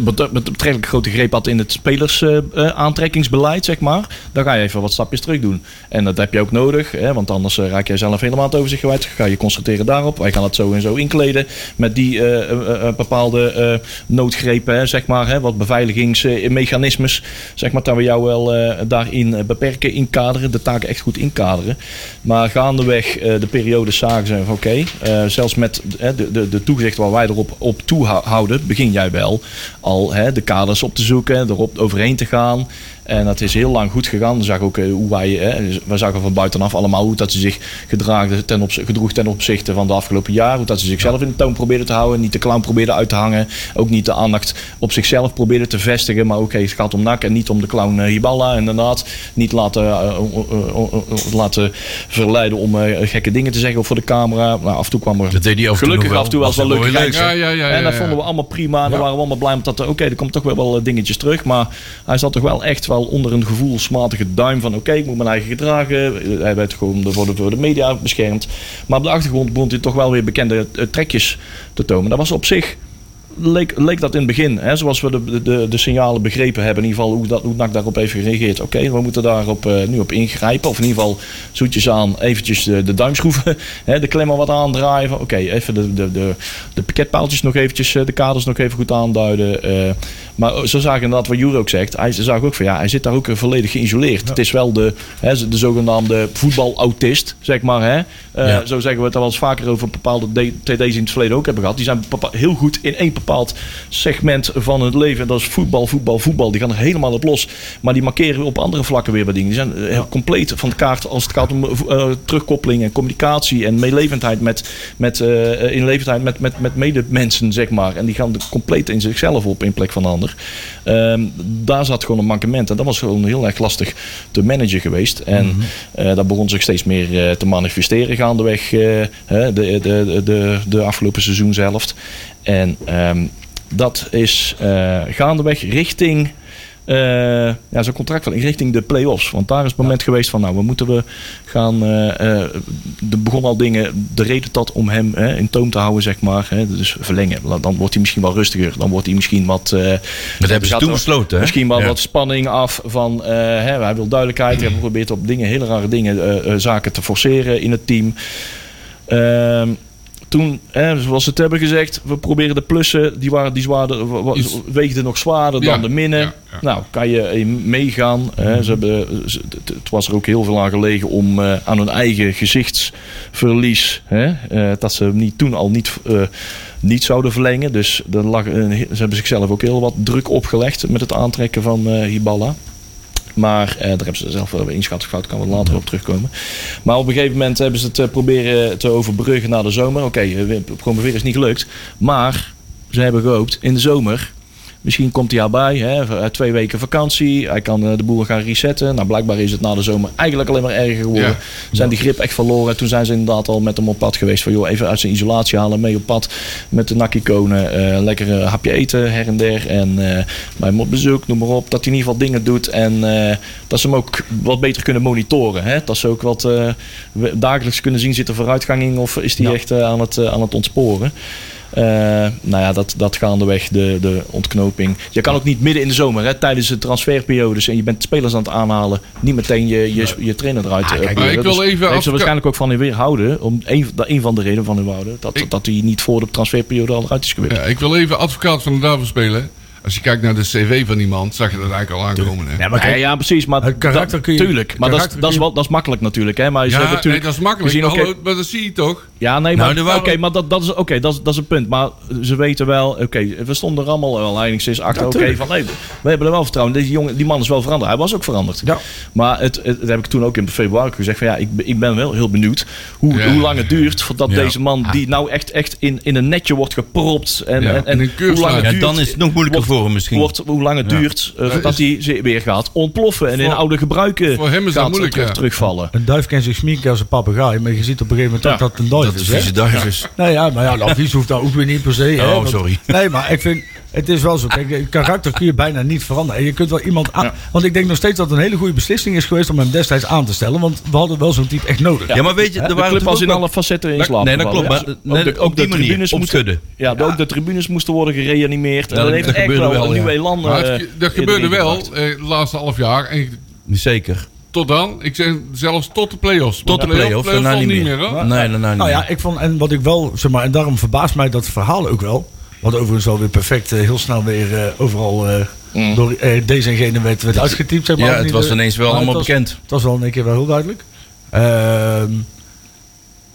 bet- Betrekkelijk grote greep had in het spelers eh, eh, zeg maar. Dan ga je even wat stapjes terug doen. En dat heb je ook nodig. Hè, want anders eh, raak jij zelf helemaal het overzicht kwijt. Ga je concentreren daarop. Wij gaan het zo en zo inkleden. Met die eh, eh, eh, bepaalde noodgrepen, hè, zeg maar. Hè, wat beveiligingsmechanismes. Zeg maar dat we jou wel daarin beperken, inkaderen. De taken echt goed inkaderen. Maar gaandeweg de periode zagen ze van oké. zelfs met de, de, de toezicht waar wij erop op toehouden. Begin jij wel al hè, de kaders op te zoeken. Erop overheen te gaan. En dat is heel lang goed gegaan. We zagen ook eh, hoe wij, hè, we zagen van buitenaf allemaal hoe dat ze zich gedraagden ten gedroeg ten opzichte van de afgelopen jaar. Hoe dat ze zichzelf in de toon probeerden te houden. Niet de clown probeerden uit te hangen. Ook niet de aandacht op zichzelf probeerden te vestigen. Maar oké, het gaat om NAC en niet om de clown eh, Hiballa. Inderdaad, niet laten, eh, laten verleiden om gekke dingen te zeggen voor de camera. Nou, af en toe kwam er Dat deed hij gelukkig af en toe wel Was wel geintjes. Ja, ja, ja. En dat vonden we allemaal prima. En daar waren we allemaal blij met dat. Oké, er komt toch wel wel dingetjes terug. Maar hij zat toch wel echt wel onder een gevoelsmatige duim van... Oké, ik moet mijn eigen gedragen. Hij werd gewoon voor de, de media beschermd. Maar op de achtergrond begon hij toch wel weer bekende eh, trekjes te tonen. Dat was op zich... Leek, leek dat in het begin, hè, zoals we de, de, de signalen begrepen hebben, in ieder geval hoe, dat, hoe NAC daarop heeft gereageerd. Oké, we moeten daarop eh, nu op ingrijpen. Of in ieder geval zoetjes aan eventjes de, de duimschroeven, hè, de klemmer wat aandraaien. Oké, even de, de, de, de piketpaaltjes nog eventjes, eh, de kaders nog even goed aanduiden. Maar zo zagen inderdaad wat Jure ook zegt. Hij zag ook van ja, hij zit daar ook eh, volledig geïsoleerd. Het is wel de, hè, de zogenaamde voetbalautist, zeg maar. Hè. Eh, Ja. Zo zeggen we het al wel eens vaker over bepaalde TD's in het verleden ook hebben gehad. Die zijn heel goed in één bepaald segment van het leven. En dat is voetbal, voetbal, voetbal. Die gaan er helemaal op los. Maar die markeren op andere vlakken weer bij dingen. Die zijn eh, compleet van de kaart als het gaat om eh, terugkoppeling en communicatie en meelevendheid met, met, eh inlevendheid met, met, met medemensen, zeg maar. En die gaan er compleet in zichzelf op in plek van de ander. Ehm, daar zat gewoon een mankement. En dat was gewoon heel erg lastig te managen geweest. En eh, dat begon zich steeds meer eh, te manifesteren gaandeweg eh, de, de, de, de afgelopen seizoenshelft. En ehm, dat is gaandeweg richting ja, zo'n contract van richting de play-offs. Want daar is het moment geweest van, nou, we moeten we gaan. eh, eh, er begonnen al dingen, de reden dat om hem hè, in toom te houden, zeg maar. Hè, dus verlengen. Dan wordt hij misschien wel rustiger. Dan wordt hij misschien wat. eh, Dat hebben ze toen er besloten, hè? Misschien wel Ja. wat spanning af van. eh, hè, hij wil duidelijkheid. Hij probeert op dingen, hele rare dingen, eh, eh, zaken te forceren in het team. Ehm, toen, hè, zoals ze het hebben gezegd, we proberen de plussen, die, waren, die zwaarder, weegden nog zwaarder Ja, dan de minnen. ja, ja. Nou, kan je meegaan. Hè, ze hebben, ze- het- was er ook heel veel aan gelegen om eh, aan hun eigen gezichtsverlies, hè, eh, dat ze hem niet, toen al niet, eh, niet zouden verlengen. Dus er lag ze hebben zichzelf ook heel wat druk opgelegd met het aantrekken van Hiballa. Maar eh, daar hebben ze zelf wel een inschattingsfout, kan we later op terugkomen. Maar op een gegeven moment hebben ze het eh, proberen te overbruggen naar de zomer. Oké, eh, promoveren is niet gelukt. Maar ze hebben gehoopt in de zomer. Misschien komt hij erbij, hè, eh, twee weken vakantie. Hij kan eh, de boel gaan resetten. Nou, blijkbaar is het na de zomer eigenlijk alleen maar erger geworden. Ja. Zijn die grip echt verloren. Toen zijn ze inderdaad al met hem op pad geweest. Van joh, even uit zijn isolatie halen, mee op pad met de nakkie-konen. eh, lekker een hapje eten her en der. En bij hem op bezoek, noem maar op. Dat hij in ieder geval dingen doet. En dat ze hem ook wat beter kunnen monitoren. Hè? Dat ze ook wat dagelijks kunnen zien, zit er vooruitgang in of is hij Ja. echt aan, het, aan het ontsporen. Eh, nou ja, dat, dat gaandeweg de, de ontknoping. Je kan ook niet midden in de zomer, hè, tijdens de transferperiodes en je bent spelers aan het aanhalen, niet meteen je, je, je trainer eruit Ah, eh, kijk, pleuren. maar ik wil Dus even daar heeft ze waarschijnlijk ook van in weerhouden. Om een, dat een van de redenen van weerhouden. Dat, Ik- dat hij niet voor de transferperiode al eruit is geweest. Ja, ik wil even advocaat van de duivel spelen. Als je kijkt naar de cv van iemand, zag je dat eigenlijk al aankomen. Hè? Ja, maar Ja, kijk, ja, precies. Maar Het karakter dat- kun je- Tuurlijk. Maar dat is, dat, is je- wel, dat is makkelijk natuurlijk. Hè? Maar ze Ja, nee, natuurlijk dat is makkelijk. gezien, maar, dat zie je toch? Ja, nee, Nou, maar, waren- oké, maar dat, dat, is, oké, dat, is, dat is een punt. Maar ze weten wel, oké, we stonden er allemaal wel enigszins achter. Oké, van nee, we hebben er wel vertrouwen. in. Deze jongen, die man is wel veranderd. Hij was ook veranderd. Ja. Maar het, het, dat heb ik toen ook in februari gezegd. Van, ja, ik, ben- ik ben wel heel benieuwd hoe, Ja. hoe lang het duurt voordat Ja. deze man, die nou echt, echt in, in een netje wordt gepropt. En, Ja, en, en een hoe lang het Ja, duurt. dan is het nog moeilijker voor hem misschien. Wordt, hoe lang het Ja. duurt uh, voordat is- hij weer gaat ontploffen en in oude gebruiken voor hem is dat gaat moeilijk, terug, ja. terugvallen. een duif kan zich sminken als een papegaai, maar je ziet op een gegeven moment Ja. ook dat het een duif Dat is. is hè? vieze duivens. Nee, ja, maar ja, Lavies hoeft daar ook weer niet per se. hè, Oh, want- sorry. Nee, maar ik vind, het is wel zo. Kijk, het karakter kun je bijna niet veranderen. En je kunt wel iemand aan. Ja. Want ik denk nog steeds dat het een hele goede beslissing is geweest om hem destijds aan te stellen. Want we hadden wel zo'n type echt nodig. Ja, maar weet je, er De waren club was in alle facetten in slaap Nee, dat klopt. ja. Maar Ook de- tribunes moesten-. Ja, de- ook de tribunes moesten worden gereanimeerd. Ja, en dat- dat heeft dat echt gebeurde wel wel, een ja. nieuw elan. Maar eh, het, dat gebeurde wel gebracht. eh, het laatste half jaar. En Zeker. tot dan, ik zeg zelfs tot de play-offs. Tot de play-offs, al niet meer. hoor. Nee, nee, nee. Nou ja, ik vond, en wat ik wel, zeg maar, en daarom verbaast mij dat verhaal ook wel. Wat overigens alweer perfect, eh, heel snel weer eh, overal eh, Mm. door deze en gene werd, werd uitgetypt. Zeg maar, Ja, het was ineens wel allemaal het was- bekend. Het was wel in één keer wel heel duidelijk. Ehm,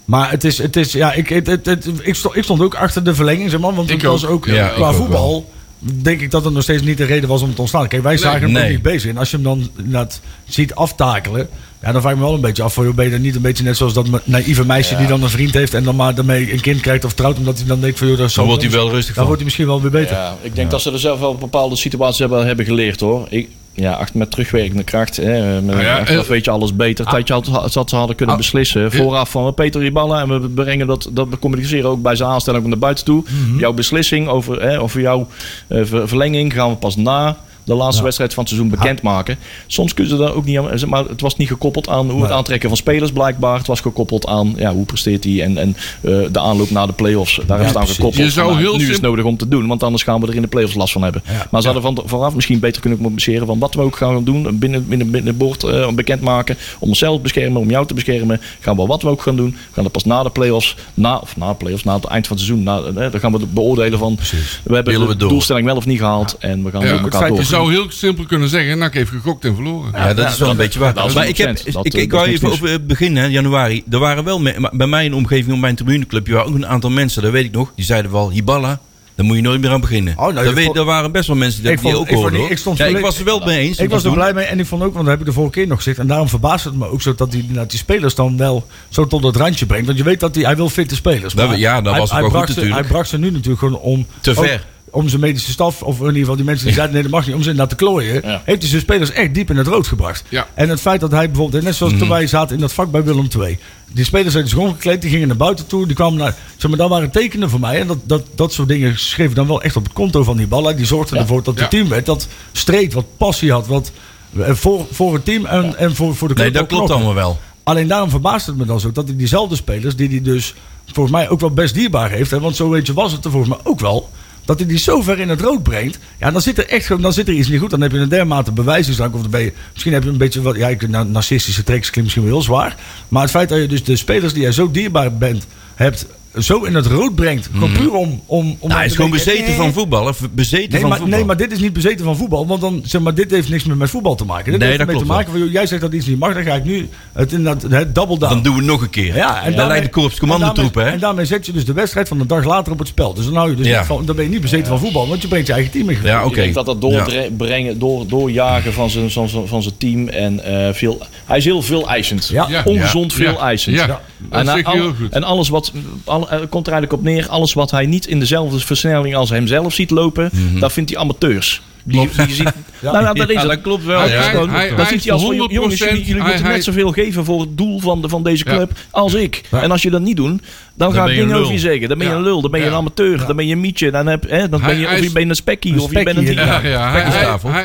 maar het is, het is ja, ik, het, het, het- ik, stond, ik stond ook achter de verlenging, zeg maar. Want het Ik was ook. Ja, qua ook voetbal, denk ik dat het nog steeds niet de reden was om te ontstaan. Kijk, wij zagen hem nee. ook niet bezig. En als je hem dan inderdaad ziet aftakelen, ja, dan vraag ik me wel een beetje af. Voor ben je dan niet een beetje net zoals dat naïeve meisje die dan een vriend heeft en dan maar daarmee een kind krijgt of trouwt, omdat hij dan denkt van, joh, dat is zo. Dan wordt hij wel rustig Dan van. wordt hij misschien wel weer beter. Ja, ik denk dat ze er zelf wel bepaalde situaties hebben, hebben geleerd hoor. Ik, ja, achter met terugwerkende kracht. Hè, met, ja, achteraf eh, weet je alles beter. Tijdje had, had ze hadden kunnen Ah. beslissen. Vooraf van Peter Riballa. En we brengen dat, dat we communiceren ook bij zijn aanstelling naar buiten toe. Mhm. Jouw beslissing over, hè, over jouw eh, ver- verlenging gaan we pas na de laatste Ja. wedstrijd van het seizoen bekendmaken. Soms kunnen ze daar ook niet aan. Maar het was niet gekoppeld aan hoe het Nee. aantrekken van spelers blijkbaar. Het was gekoppeld aan ja, hoe presteert hij en, en eh, de aanloop naar de play-offs. Daar is het aan gekoppeld. Je zou heel nu is het nodig om te doen, want anders gaan we er in de play-offs last van hebben. Ja. Maar ze hadden van, vooraf misschien beter kunnen communiceren van wat we ook gaan doen. Binnen, binnen, binnen het bord eh, bekendmaken. Om onszelf te beschermen, om jou te beschermen. Gaan we wat we ook gaan doen. We gaan dat pas na de play-offs, na, of na de play-offs, na het eind van het seizoen. Na, eh, dan gaan we beoordelen van we hebben Willen de we doelstelling wel of niet gehaald. En we gaan Ja, elkaar door. Je zou heel simpel kunnen zeggen, NAC heeft gegokt en verloren. Ja, dat is wel een beetje waar. dat maar ik, heb, 100%. Dat, ik, eh, ik dat wou even over het begin, hè, januari. Er waren wel bij mij in de omgeving, op mijn tribuneclubje, waren ook een aantal mensen, dat weet ik nog. Die zeiden wel, Hiballa, daar moet je nooit meer aan beginnen. Oh, nou, daar, weet, daar waren best wel mensen die, Ik die vond- ook hoorden. die- hoor. ik stond ja, ik was er wel mee eens. Ik was er blij mee en ik vond ook, want dat heb ik de vorige keer nog gezegd. En daarom verbaast het me ook zo dat hij dat die spelers dan wel zo tot het randje brengt. Want je weet dat hij, hij wil fitte spelers. Dat- Maar ja, dat hij, was ook hij wel bracht goed ze, natuurlijk. Hij bracht ze nu natuurlijk gewoon om... Te ook ver. Om zijn medische staf, of in ieder geval die mensen die zeiden nee dat mag niet, om ze inderdaad te klooien. Ja. Heeft hij zijn spelers echt diep in het rood gebracht. Ja. En het feit dat hij bijvoorbeeld, net zoals Mhm. toen wij zaten in dat vak bij Willem II. Die spelers zijn dus gewoon gekleed, die gingen naar buiten toe. Die kwamen naar, zeg maar, dat waren tekenen voor mij. En dat, dat, dat soort dingen schreef dan wel echt op het konto van die ballen. Die zorgden Ja. ervoor dat het team werd. Dat streed, wat passie had, wat eh, voor, voor het team en, en voor, voor de club. Nee, dat klopt allemaal wel. Alleen daarom verbaast het me dan zo dat hij diezelfde spelers, die hij dus volgens mij ook wel best dierbaar heeft. Hè, want zo weet je was het er volgens mij ook wel. Dat hij die zo ver in het rood brengt. Ja, dan zit er echt dan zit er iets niet goed. Dan heb je een dermate bewijsdrank. Of dan ben je, misschien heb je een beetje wat. Ja, ik- na- narcistische treks klinkt misschien wel heel zwaar. Maar het feit dat je dus de spelers die jij zo dierbaar bent, hebt zo in het rood brengt. Gewoon puur om... om, om Nou, hij is gewoon denken, bezeten eh, van voetbal. Bezeten Nee van maar, voetbal. nee, maar dit is niet bezeten van voetbal. Want dan, zeg maar, dit heeft niks meer met voetbal te maken. Dit Nee, heeft dat ermee te klopt maken van, joh, jij zegt dat iets niet mag, dan ga ik nu het inderdaad het double down. Dan doen we het nog een keer. ja, en dan lijkt de korps commandotroepen, en en daarmee zet je dus de wedstrijd van de dag later op het spel. Dus dan, hou je dus Ja. van, dan ben je niet bezeten van voetbal, want je brengt je eigen team in. Ja, Ik oké. denk dat dat doorbrengen, door, doorjagen van zijn, van zijn, van zijn team. En, eh, veel, hij is heel veel eisend. Ja. Ja. Ongezond Ja. veel eisend. Ja, En, zeg je al- heel goed. en alles wat, al, er komt er eigenlijk op neer, alles wat hij niet in dezelfde versnelling als hemzelf ziet lopen, dat vindt hij amateurs. Die, die ziet, nou, nou, dat is Ja, het. dat klopt wel. Dat Hij- is hij- gewoon- hij- dat hij ziet hij als van, 100% jongens, jullie, jullie hij- moeten hij- net zoveel geven voor het doel van, de, van deze Ja. club als ik. Ja. En als je dat niet doet, dan, ga ik dingen over lul. je zeggen. Dan ben je een lul, dan ben je een amateur, dan ben je een mietje. Dan, heb, hè, dan ben je, of je bent een spekkie, of je bent een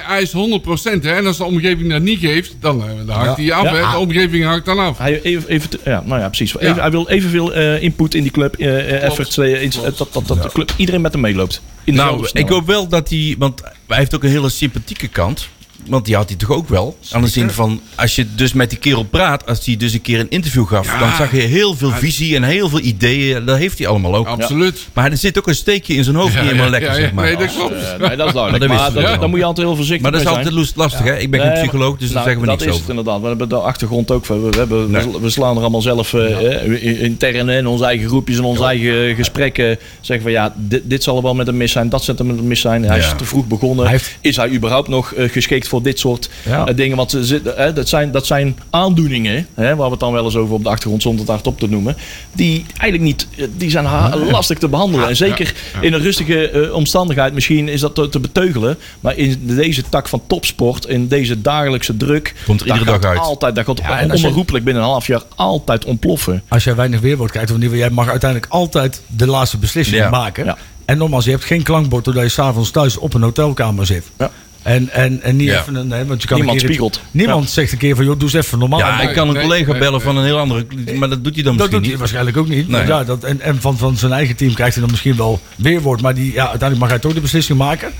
hij, is 100% hè. En als de omgeving dat niet geeft, dan, eh, dan hakt hij af. De omgeving hakt dan af. Hij, even, even, te- ja, nou ja, precies. Hij wil evenveel eh, input in die club, eh, eh, efforts, eh, dat, dat de club, iedereen met hem meeloopt. In Nou, ik hoop wel dat hij... Want hij heeft ook een hele sympathieke kant. Want die had hij toch ook wel. Aan de zin van, als je dus met die kerel praat... Als hij dus een keer een interview gaf... Ja. dan zag je heel veel visie en heel veel ideeën. Dat heeft hij allemaal ook. Absoluut. Maar er zit ook een steekje in zijn hoofd niet helemaal lekker, ja, ja, zeg maar. Nee, dat klopt. Eh, nee, dat is duidelijk. dat Maar, dat, daar moet je altijd heel voorzichtig Maar dat is altijd zijn. lastig, hè? Ik ben geen psycholoog, dus daar nou, zeggen we dat niks is over. het inderdaad. We hebben de achtergrond ook. We, we, hebben, we- we slaan er allemaal zelf eh, intern in onze eigen groepjes en onze eigen gesprekken. Zeggen van ja, dit, dit zal er wel met een mis zijn. Dat zal er met een mis zijn. Hij Ja. is te vroeg begonnen. Is hij überhaupt nog eh, geschikt voor dit soort Ja. eh, dingen? Want ze zitten, eh, dat, zijn, dat zijn aandoeningen, hè, waar we het dan wel eens over op de achtergrond zonder het hardop te noemen. Die eigenlijk niet, eh, die zijn lastig te behandelen. En zeker in een rustige omstandigheid, misschien is dat te, te beteugelen. Maar in deze tak van topsport, in deze dagelijkse druk. Komt er daar iedere dag uit. Altijd, dat gaat onherroepelijk binnen een half jaar altijd ontploffen. Als jij weinig weerwoord krijgt, geval, jij mag uiteindelijk altijd de laatste beslissing maken. En nogmaals, je hebt geen klankbord doordat je s'avonds thuis op een hotelkamer zit. Ja. En, en, en niet Ja. even een. hè, Want je kan Niemand een keer- spiegelt. Niemand zegt een keer van, joh, doe eens even normaal. Ja, Maar ik kan een nee, collega nee, bellen nee. van een heel andere... Maar dat doet hij dan dat misschien doet hij niet. waarschijnlijk ook niet. Ja, dat, en en van, van zijn eigen team krijgt hij dan misschien wel weerwoord. Maar die, ja, uiteindelijk mag hij toch de beslissing maken.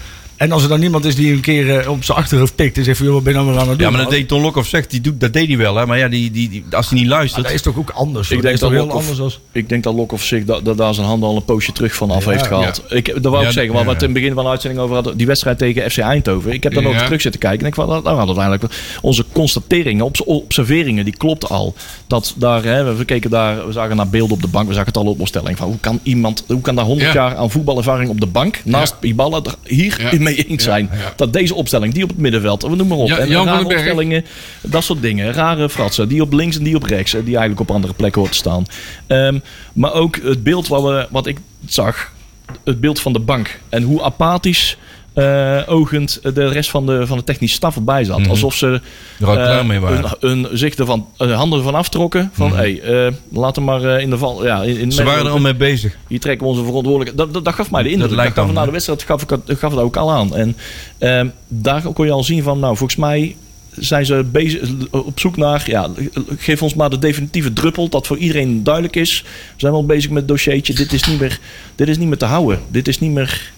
En als er dan niemand is die een keer eh, op zijn achterhoofd tikt en zegt van, joh, wat ben je nou weer aan het doen? Ja, maar dat deed Ton Lokhoff zegt, die doet, dat deed hij wel. Hè? Maar ja, die, die, die- als hij niet Maar luistert... dat is toch ook anders? Ik dat denk dat heel Lokhoff- anders als... Ik denk dat Lokhoff zich da- da- daar zijn handen al een poosje terug van af Ja, heeft gehaald. Ik, dat wou Ja, ik zeggen, waar we ja. het in het begin van de uitzending over hadden. Die wedstrijd tegen FC Eindhoven. Ik heb dan Ja. ook terug zitten kijken. En ik van, nou hadden we eigenlijk onze constateringen, obs- observeringen, die klopten al. Dat daar, hè, we keken daar, we zagen naar beelden op de bank. We zagen het al op opstelling. Van hoe kan iemand, hoe kan daar 100 Ja. jaar aan voetbalervaring op de bank, naast die ballen, er hier Ja. Mee eens zijn. Dat deze opstelling, die op het middenveld, we noem maar op. En Jan rare opstellingen, dat soort dingen. Rare fratsen, die op links en die op rechts. eh, Die eigenlijk op andere plekken hoort te staan. Ehm, maar ook het beeld wat, we, wat ik zag, het beeld van de bank. En hoe apathisch eh, ogend de rest van de, van de technische staf erbij zat. Alsof ze Er al eh, klaar mee waren. Een, een, zich ervan, uh, handen ervan aftrokken. Van, hey, eh, laat hem maar eh, in de val... Ja, in, in Ze waren er al mee bezig. hier trekken we onze verantwoordelijkheid. Dat, dat, dat gaf mij de indruk. Dat, lijkt gaf na hè? de wedstrijd gaf, gaf het ook al aan. En ehm, daar kon je al zien van, nou, volgens mij zijn ze bezig, op zoek naar, ja, geef ons maar de definitieve druppel, dat voor iedereen duidelijk is. We zijn wel bezig met het dossiertje. Dit is niet meer, dit is niet meer te houden. Dit is niet meer.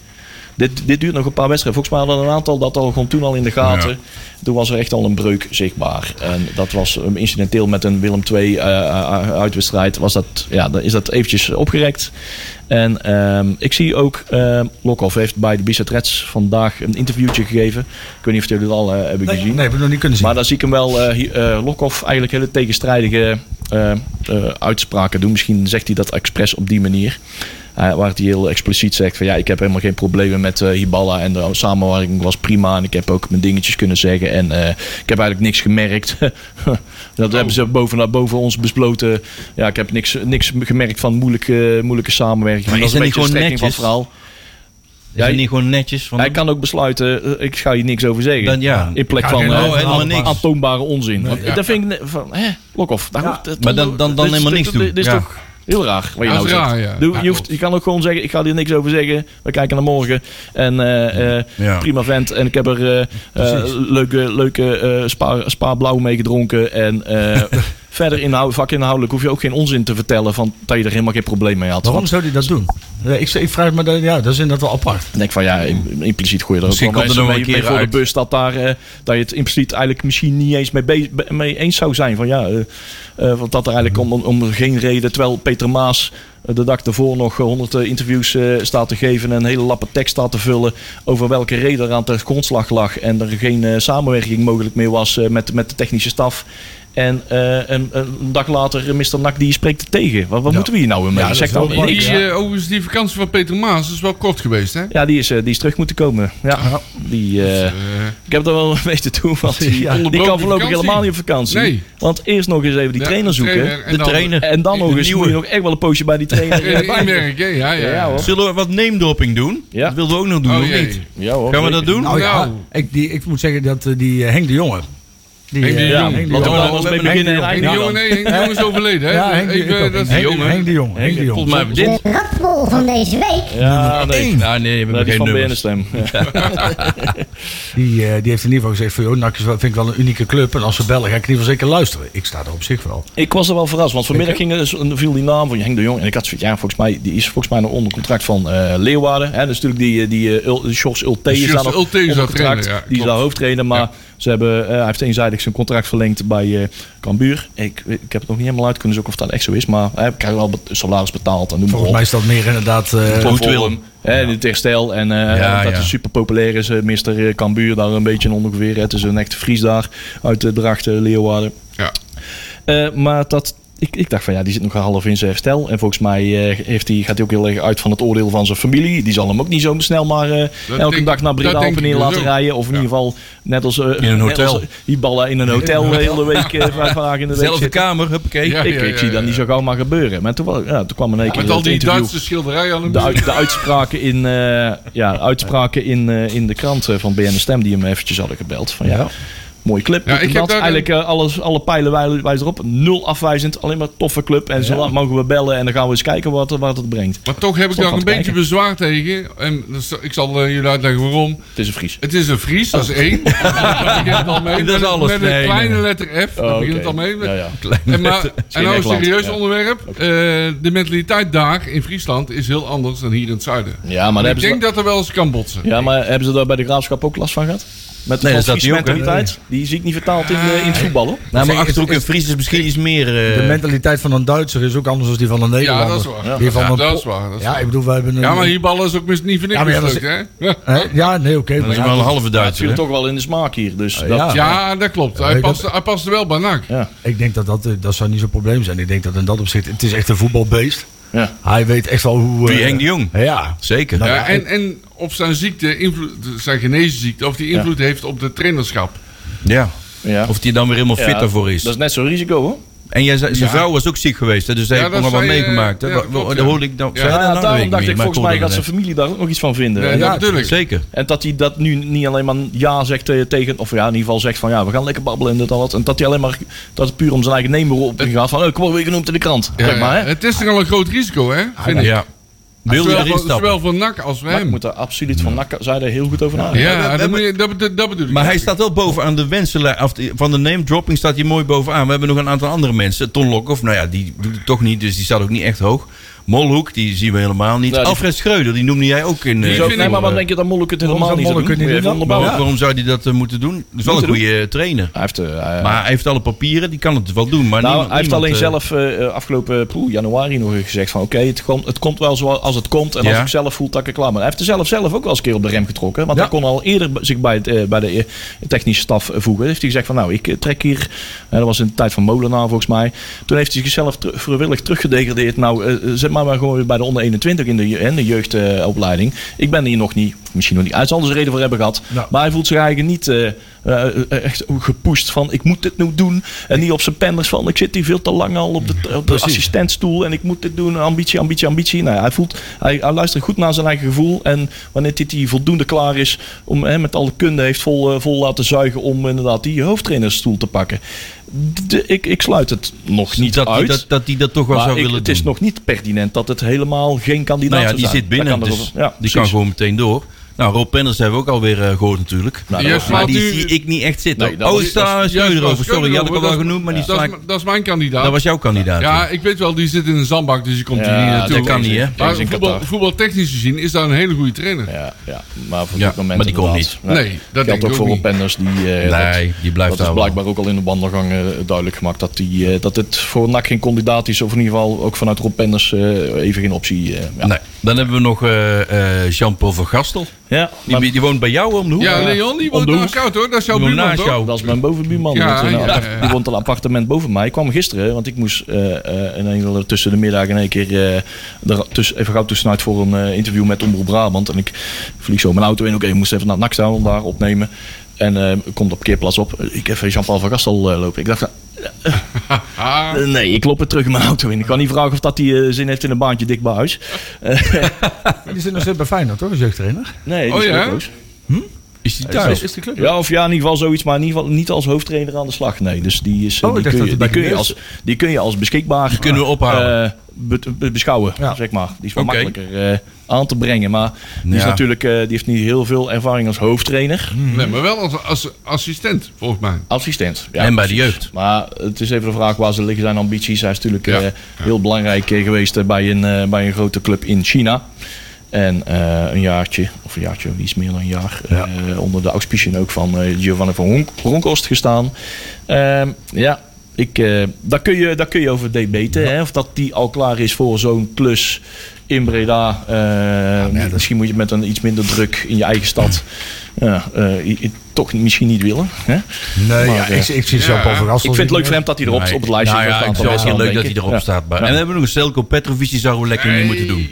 Dit, dit duurt nog een paar wedstrijden. Volgens mij hadden een aantal dat al gewoon toen al in de gaten. Ja. Toen was er echt al een breuk zichtbaar. En dat was um, incidenteel met een Willem II eh, uh, uitwedstrijd. Was dat, ja, dan is dat eventjes opgerekt. En ehm, ik zie ook, uh, Lokhoff heeft bij de Bizet Reds vandaag een interviewtje gegeven. Ik weet niet of jullie het al uh, hebben Nee, gezien. nee, heb ik nog niet kunnen zien. Maar dan zie ik hem wel, uh, Lokhoff eigenlijk hele tegenstrijdige uh, uitspraken doen. Misschien zegt hij dat expres op die manier. Uh, waar hij heel expliciet zegt van ja, ik heb helemaal geen problemen met uh, Hiballa en de samenwerking was prima en ik heb ook mijn dingetjes kunnen zeggen en uh, ik heb eigenlijk niks gemerkt. dat oh. hebben ze boven, boven ons besloten. Ja, ik heb niks, niks gemerkt van moeilijke, moeilijke samenwerking. Maar dat is, is niet gewoon netjes? van het verhaal. Is hij niet gewoon netjes? Van hij kan ook besluiten, ik ga hier niks over zeggen. Dan, ja. In plek van niks. aantoonbare onzin. Nee, ja. Dat vind ik van, hè, ja. dat, maar dan, dan, dan helemaal niks doen. Dit is ja. toch heel raar wat je Ja, nou zegt. raar, ja. Doe, Ja, je, hoeft, je kan ook gewoon zeggen, ik ga hier niks over zeggen. We kijken naar morgen. En uh, uh, Ja. prima vent. En ik heb er uh, leuke, leuke spa, spa blauw mee gedronken. En verder inhoud, vakinhoudelijk hoef je ook geen onzin te vertellen van dat je er helemaal geen probleem mee had. Waarom Want zou hij dat doen? Ik, ik vraag me, ja, dat is inderdaad wel apart. ik denk van ja, im- impliciet gooi je er ook wel komt er nog mee, een mee keer voor de uit. bus dat, daar, eh, dat je het impliciet eigenlijk misschien niet eens mee, mee eens zou zijn. Van ja, eh, eh, want dat er eigenlijk om, om geen reden, terwijl Peter Maas de dag ervoor nog honderd interviews eh, staat te geven en een hele lappe tekst staat te vullen over welke reden er aan de grondslag lag en er geen eh, samenwerking mogelijk meer was eh, met, met de technische staf. En eh, een, een dag later, eh, Mr. Nak die spreekt het tegen. Wat, wat Ja. moeten we hier nou mee? Ja, dat Zeg dan niks. Die, eh, overigens, die vakantie van Peter Maas is wel kort geweest, hè? Ja, die is, die is terug moeten komen. Ja, die, eh, Eh, ik heb er wel te doen, want die, Ja. die kan voorlopig helemaal niet op vakantie. Nee. Want eerst nog eens even die ja, trainer zoeken. trainer en De dan- trainer. En dan nog eens nieuwe. moet je nog echt wel een poosje bij die trainer bij. inwerken, ja, ja. Hoor. Zullen we wat name dropping doen? Ja. Dat wilden we ook nog doen, Oh of niet? Ja, hoor, Gaan we dat doen? Nou ja, Nou. ik, die, ik moet zeggen dat die Henk de Jonge... Die, Henk de eh, Jong. Henk de Laten we mee de beginnen Jong. Henk de. Jong, nee, Henk de Jong is overleden, hè? Ja, Henk, de- dat is Henk, de Jong. Henk de Jong. Volgens mij hebben we dit. Radbol van deze week. Ja, nee. Nee, we hebben Nee, die geen van nummers. Die, eh, die heeft in ieder geval gezegd van... joh, NAC is wel- vind ik wel een unieke club. En als ze bellen ga ik in ieder geval zeker luisteren. Ik sta er op zich wel. Ik was er wel verrast, want vanmiddag ging er, viel die naam van Henk de Jong. En ik had zoiets, ja, volgens mij, die is volgens mij nog onder contract van eh Leeuwarden. Hè, dus natuurlijk die, eh, die die Sjors Ulte is daar nog onder contract. ja, die is daar hoofdtrainer, maar Ja. ze hebben, eh, hij heeft eenzijdig zijn contract verlengd bij eh Cambuur. Ik, ik heb het nog niet helemaal uit kunnen zoeken of dat echt zo is, maar hij krijgt wel salaris betaald en noem maar Volgens mij is dat meer inderdaad... eh, Tom Goed Willem. Hè, in het herstel. En eh, Ja, dat ja. is super populair is. eh, Mr. eh, Cambuur daar een beetje in ongeveer. Het is een echte Fries daar uit de Drachten, Leeuwarden. Ja. Eh, maar dat, ik, ik dacht van ja, die zit nog half in zijn herstel. En volgens mij eh, heeft hij, gaat hij ook heel erg uit van het oordeel van zijn familie. Die zal hem ook niet zo snel maar eh, elke denk- dag naar Breda op en neer dus laten ook. rijden. Of in Ja. ieder geval net als... eh, In een hotel. als die ballen in een hotel de hele week, eh, vijf dagen in de week Zelfde kamer, huppakee. Ja. Ik, ik zie dat niet zo gauw maar gebeuren. Maar toen, toen kwam in één keer Met al die Duitse schilderijen aan de de, muur. uit- de uitspraken in, eh, ja, uitspraken in, eh, in de krant van BN Stem die hem eventjes hadden gebeld. Van ja, mooie clip. Ja, ik heb Eigenlijk eh, alles, alle pijlen wij- wijzen erop. Nul afwijzend, alleen maar toffe club. En zo mogen we bellen en dan gaan we eens kijken wat, wat het brengt. Maar toch heb ik daar een beetje kijken. bezwaar tegen. En dat is- ik zal eh, jullie uitleggen waarom. Het is een Fries. Het is een Fries, dat is één. Daar begint het al mee. Dat is Met- alles. Met een Nee, kleine nee. letter F. Daar Oh, begint het al mee. Ja, ja. En, maar, en nou een serieus ja. onderwerp. Eh, de mentaliteit daar in Friesland is heel anders dan hier in het zuiden. Ja, maar, ik denk dat er wel eens kan botsen. ja, maar hebben ze daar bij de graafschap ook last van gehad? Met de Nee, dat ook, mentaliteit. Die zie ik niet vertaald in, eh, in het voetballen. Nou, maar Zeg, Achterhoek is- en Fries is misschien iets meer... eh, De mentaliteit van een Duitser is ook anders dan die van een Nederlander. dat is waar. Die van Ja, een dat is waar, dat is ja, waar. ik bedoel, wij hebben een... Ja, maar hier ballen is ook mis- niet niks Ja, ja, mislukt, hè? Ja. Hè? Ja, nee, oké. dat is wel ja, een halve Ja, het Duitser, viel hè? toch wel in de smaak hier. Dus Ja. dat, Ja, dat klopt. Hij past, hij past wel bij NAC. ja. Ik denk dat dat, eh, dat zou niet zo'n probleem zijn. Ik denk dat in dat opzicht... Het is echt een voetbalbeest. Ja. Hij weet echt wel hoe... Wie, eh, Henk de Jong? Ja. Zeker. Nou, Ja, en, en of zijn ziekte, invloed, zijn geneesziekte, of die invloed heeft op de trainerschap. Ja. Ja. Of die dan weer helemaal fit Ja, daarvoor is. Dat is net zo'n risico hoor. En jij, zijn Ja. vrouw was ook ziek geweest, hè? dus hij Ja, heeft dat nog wel meegemaakt. hè? ja, Dat hoorde ik dan. Ja, nou? Dat daarom dacht ik volgens mij gaat zijn familie daar ook nog iets van vinden. Ja, dat- natuurlijk. Zeker. En dat hij dat nu niet alleen maar ja zegt eh, tegen, of ja, in ieder geval zegt van ja, we gaan lekker babbelen en dat. En dat hij alleen maar, dat het puur om zijn eigen nemen op gaat van, oh, kom maar weer genoemd in de krant. Maar, hè? Het is toch al een groot risico, hè? Vind ik. Ja. Wil je Zowel, erin voor, stappen? zowel voor NAC als Maar ik hem. moet daar absoluut van nakken, zij er heel goed over nadenken. Ja, dat, bedoel ik. Maar hij staat wel bovenaan de wensenlijst. Van de name dropping staat hij mooi bovenaan. We hebben nog een aantal andere mensen. Ton Lokhoff, nou ja, die doet het toch niet, dus die staat ook niet echt hoog. Molhoek, die zien we helemaal niet. Alfred Schreuder, die noemde jij ook in. Die eh, ik nee, maar wat denk je dat Molk het helemaal niet zou doen? waarom, onderbouwen. waarom zou hij dat eh, moeten doen? Dat is wel een goede trainer. Hij heeft, eh, Maar hij heeft alle papieren, die kan het wel doen. Maar nou, niemand- hij heeft niemand, alleen eh, zelf eh, eh, afgelopen poeh, januari nog gezegd van oké, het, komt, het komt wel zoals het komt. En als ik zelf voel dat ik er klaar ben. Hij heeft er zelf, zelf ook wel eens een keer op de rem getrokken. Want Ja. hij kon al eerder zich bij, het, eh, bij de eh, technische staf eh, voegen. heeft hij gezegd van nou, ik eh, trek hier. eh, dat was in de tijd van Molenaar volgens mij. Toen heeft hij zichzelf vrijwillig teruggedegradeerd. Nou, eh, zet maar, maar gewoon weer bij de onder 21 in de, in de jeugdopleiding. ik ben hier nog niet, misschien nog niet. Er zijn reden voor hebben gehad. Ja. Maar hij voelt zich eigenlijk niet eh, eh, eh, echt gepusht van ik moet dit nu doen. En niet op zijn penders van ik zit hier veel te lang al op de, op de assistentstoel en ik moet dit doen. Ambitie, ambitie, ambitie. Nou, hij, voelt, hij, hij luistert goed naar zijn eigen gevoel. En wanneer dit hij voldoende klaar is om hè, met alle kunde heeft vol, vol laten zuigen om inderdaad die hoofdtrainersstoel te pakken. De- ik, ik sluit het nog niet dat, uit. hij dat, dat hij dat toch wel maar zou ik- willen het doen. is nog niet pertinent dat het helemaal geen kandidaat nou ja, zou die zijn. zit binnen, kan dus ja, die kan gewoon meteen door. Nou, Rob Penders hebben we ook alweer eh, gehoord natuurlijk. Nou, maar die zie ik niet echt zitten. Nee, oh, is daar over? Sorry, die had ik al wel genoemd, maar die dat, is, dat is mijn kandidaat. Dat was jouw kandidaat. ja, ik weet wel, die zit in een zandbak, dus die komt hier Ja, niet dat naartoe. dat kan niet, hè? Maar voetbal, voetbaltechnisch gezien is dat een hele goede trainer. Ja, ja, maar voor Ja, dit moment maar die komt niet. Nee, dat denk ik ook ook voor niet. Rob Penders. Die, eh, Nee, dat, die blijft dat is daar blijkbaar ook al in de wandelgang eh, duidelijk gemaakt. Dat, die, eh, dat het voor NAC geen kandidaat is. Of in ieder geval ook vanuit Rob Penders eh, even geen optie. eh, ja. Nee. Dan hebben we nog eh, eh, Jean-Paul van Gastel. Ja, Die, maar die woont bij jou om de hoek. Ja. Leon, die Om woont de naast jou, toch? Dat is jouw Die buurman, naast toch? jou. dat is mijn bovenbuurman. Ja, want, ja, ja. Die woont al een appartement boven mij. Ik kwam gisteren, want ik moest eh, eh, in een, tussen de middag in één keer eh, er tussen, even gauw tussenuit voor een eh, interview met Omroep Brabant. En ik vlieg zo mijn auto in. Oké, ik moest even naar het NAC staan om daar opnemen. En eh komt op parkeerplaats op. Ik even Jean-Paul van Gastel eh, lopen. Ik dacht, eh, nee, ik loop weer terug in mijn auto in. Ik kan niet vragen of dat hij zin heeft in een baantje dik bij huis. Die zit nog steeds bij Feyenoord, toch? Een jeugdtrainer. Nee, die Oh is ja? clubloos. Is die Is, thuis? is die club? Ja, of ja, in ieder geval zoiets, maar in ieder geval niet als hoofdtrainer aan de slag. Nee, dus die, is, eh, Oh, ik die, kun, je, die, kun je als, die kun je als beschikbaar Die kunnen we ophalen. eh, be- be- beschouwen, Ja. zeg maar. Die is wel Oké. makkelijker eh, aan te brengen. Maar die, is Ja. natuurlijk, eh, die heeft niet heel veel ervaring als hoofdtrainer. nee, maar wel als, als assistent, volgens mij. Assistent. Ja, en bij de jeugd. Maar het is even de vraag waar ze liggen zijn ambities. Hij is natuurlijk Ja. eh, heel belangrijk eh, geweest eh, bij, een, eh, bij een grote club in China. En eh, een jaartje, of een jaartje, iets meer dan een jaar, eh, onder de auspiciën ook van eh, Giovanni van Honk- Bronckhorst gestaan. Ehm, ja, ik, eh, daar, kun je, daar kun je over debaten. Hè, of dat die al klaar is voor zo'n klus in Breda. Misschien moet je met een iets minder druk in je eigen stad ja, eh, toch misschien niet willen. Hè? Nee, Maar, ja, ik, ik zie ja, van Gastel. Ik vind het leuk niet voor hem dat hij erop Nee. op het lijstje nou van ja, ik vind het heel leuk dat hij erop Ja. staat. Ja. En dan hebben we nog een Stelko Petrovic, die zouden we lekker mee moeten doen.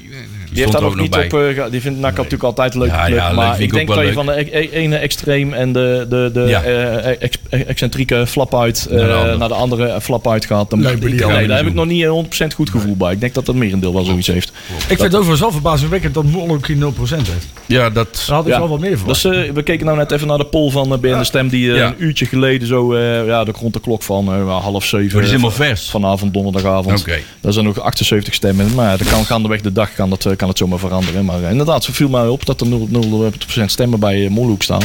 Nee, nee, nee. Die heeft daar nog ook niet op. eh, ge- die vindt NAC natuurlijk altijd een leuke Ja, club. ja, leuk, maar ik denk dat je van de e- ene extreem en de, de, de Ja. eh, ex- excentrieke flap uit eh, Naar de andere. naar de andere flap uit gaat. Dan, Nee, nee, daar heb ik nog niet een 100% goed gevoel bij. Ik denk dat dat merendeel wel zoiets heeft. Ik vind het overigens wel verbazingwekkend dat Molluki 0% heeft. Ja, dat... Daar had ik wel wat meer van. Dus, eh, we keken nou net even naar de poll van uh, BN De Stem. Die eh, een uurtje geleden zo eh, ja, de rond de klok van eh, half zeven. Maar die is helemaal eh, vers. Vanavond, donderdagavond. Oké. Daar zijn nog 78 stemmen. Maar ja, dat kan gaandeweg de dag kan eh, kan het zomaar veranderen. Maar eh, inderdaad, zo viel mij op dat er 0%, 0 stemmen bij uh, Molhoek staan.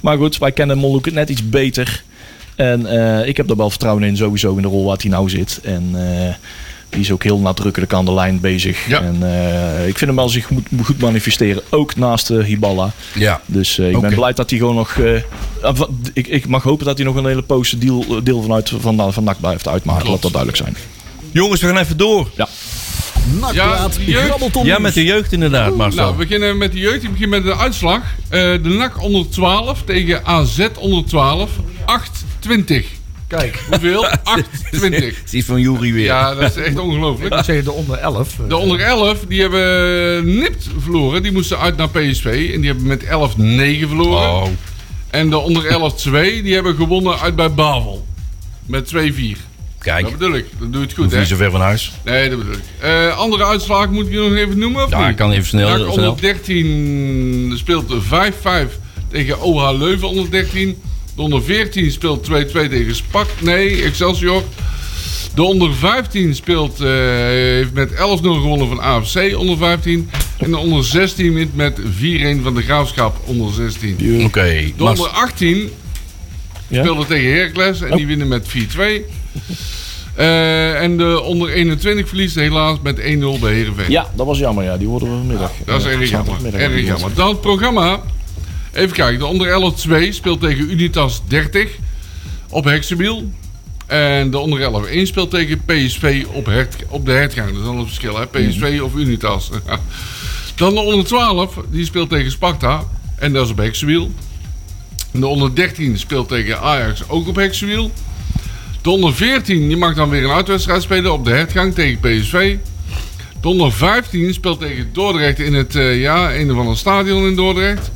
Maar goed, wij kennen Molhoek net iets beter. En eh, ik heb er wel vertrouwen in sowieso in de rol waar hij nou zit. En eh, die is ook heel nadrukkelijk aan de lijn bezig. Ja. En eh, ik vind hem wel zich moet goed manifesteren. Ook naast uh, Hiballa. Ja. Dus uh, ik ben blij dat hij gewoon nog... Uh, ik, ik mag hopen dat hij nog een hele poos deel, deel vanuit van, van NAC blijft uitmaken. Laat dat duidelijk zijn. Jongens, we gaan even door. Nakpraat, Ja, grabbelton. Ja, met de jeugd inderdaad, Marcel. Nou, we beginnen met de jeugd. Ik begin met de uitslag. Eh, de NAC onder 12 tegen AZ onder 12. 8-20. Kijk, Hoeveel? 8-20. Het is van Jury weer. Ja, dat is echt ongelooflijk. ik zeg de onder 11. De onder 11, die hebben nipt verloren. Die moesten uit naar PSV. En die hebben met 11-9 verloren. Oh, En de onder 11-2, die hebben gewonnen uit bij Bavel. Met 2-4. Kijk. Dat bedoel ik. Dat doe je het goed, hè? niet zo ver van huis. Nee, dat bedoel ik. Eh, andere uitslag moet ik je nog even noemen, of Ja, niet? ik kan even snel. Onder 13 speelt 5-5 tegen OH Leuven onder 13. De onder 14 speelt 2-2 tegen Spak. Nee, Excelsior. De onder 15 speelt, eh, heeft met 11-0 gewonnen van AFC onder 15. En de onder 16 wint met 4-1 van de Graafschap onder 16. Oké. De Mas- onder 18 Ja? speelde tegen Heracles en Oh. die winnen met 4-2. Eh, en de onder 21 verliest helaas met 1-0 bij Heerenveen. Ja, dat was jammer. Ja. Die worden we vanmiddag. Dat is erg jammer. Erg jammer. Dan het programma. Even kijken. De onder 11-2 speelt tegen Unitas 30 op Hexabiel. En de onder 11-1 speelt tegen PSV op, Hert, op de hertgang. Dat is dan het verschil, hè? PSV of Unitas. Dan de onder 12, die speelt tegen Sparta. En dat is op Hexabiel. De onder 13 speelt tegen Ajax, ook op Hexabiel. De onder 14 die mag dan weer een uitwedstrijd spelen op de hertgang tegen PSV. De onder 15 speelt tegen Dordrecht in het eh, ja, een of ander stadion in Dordrecht.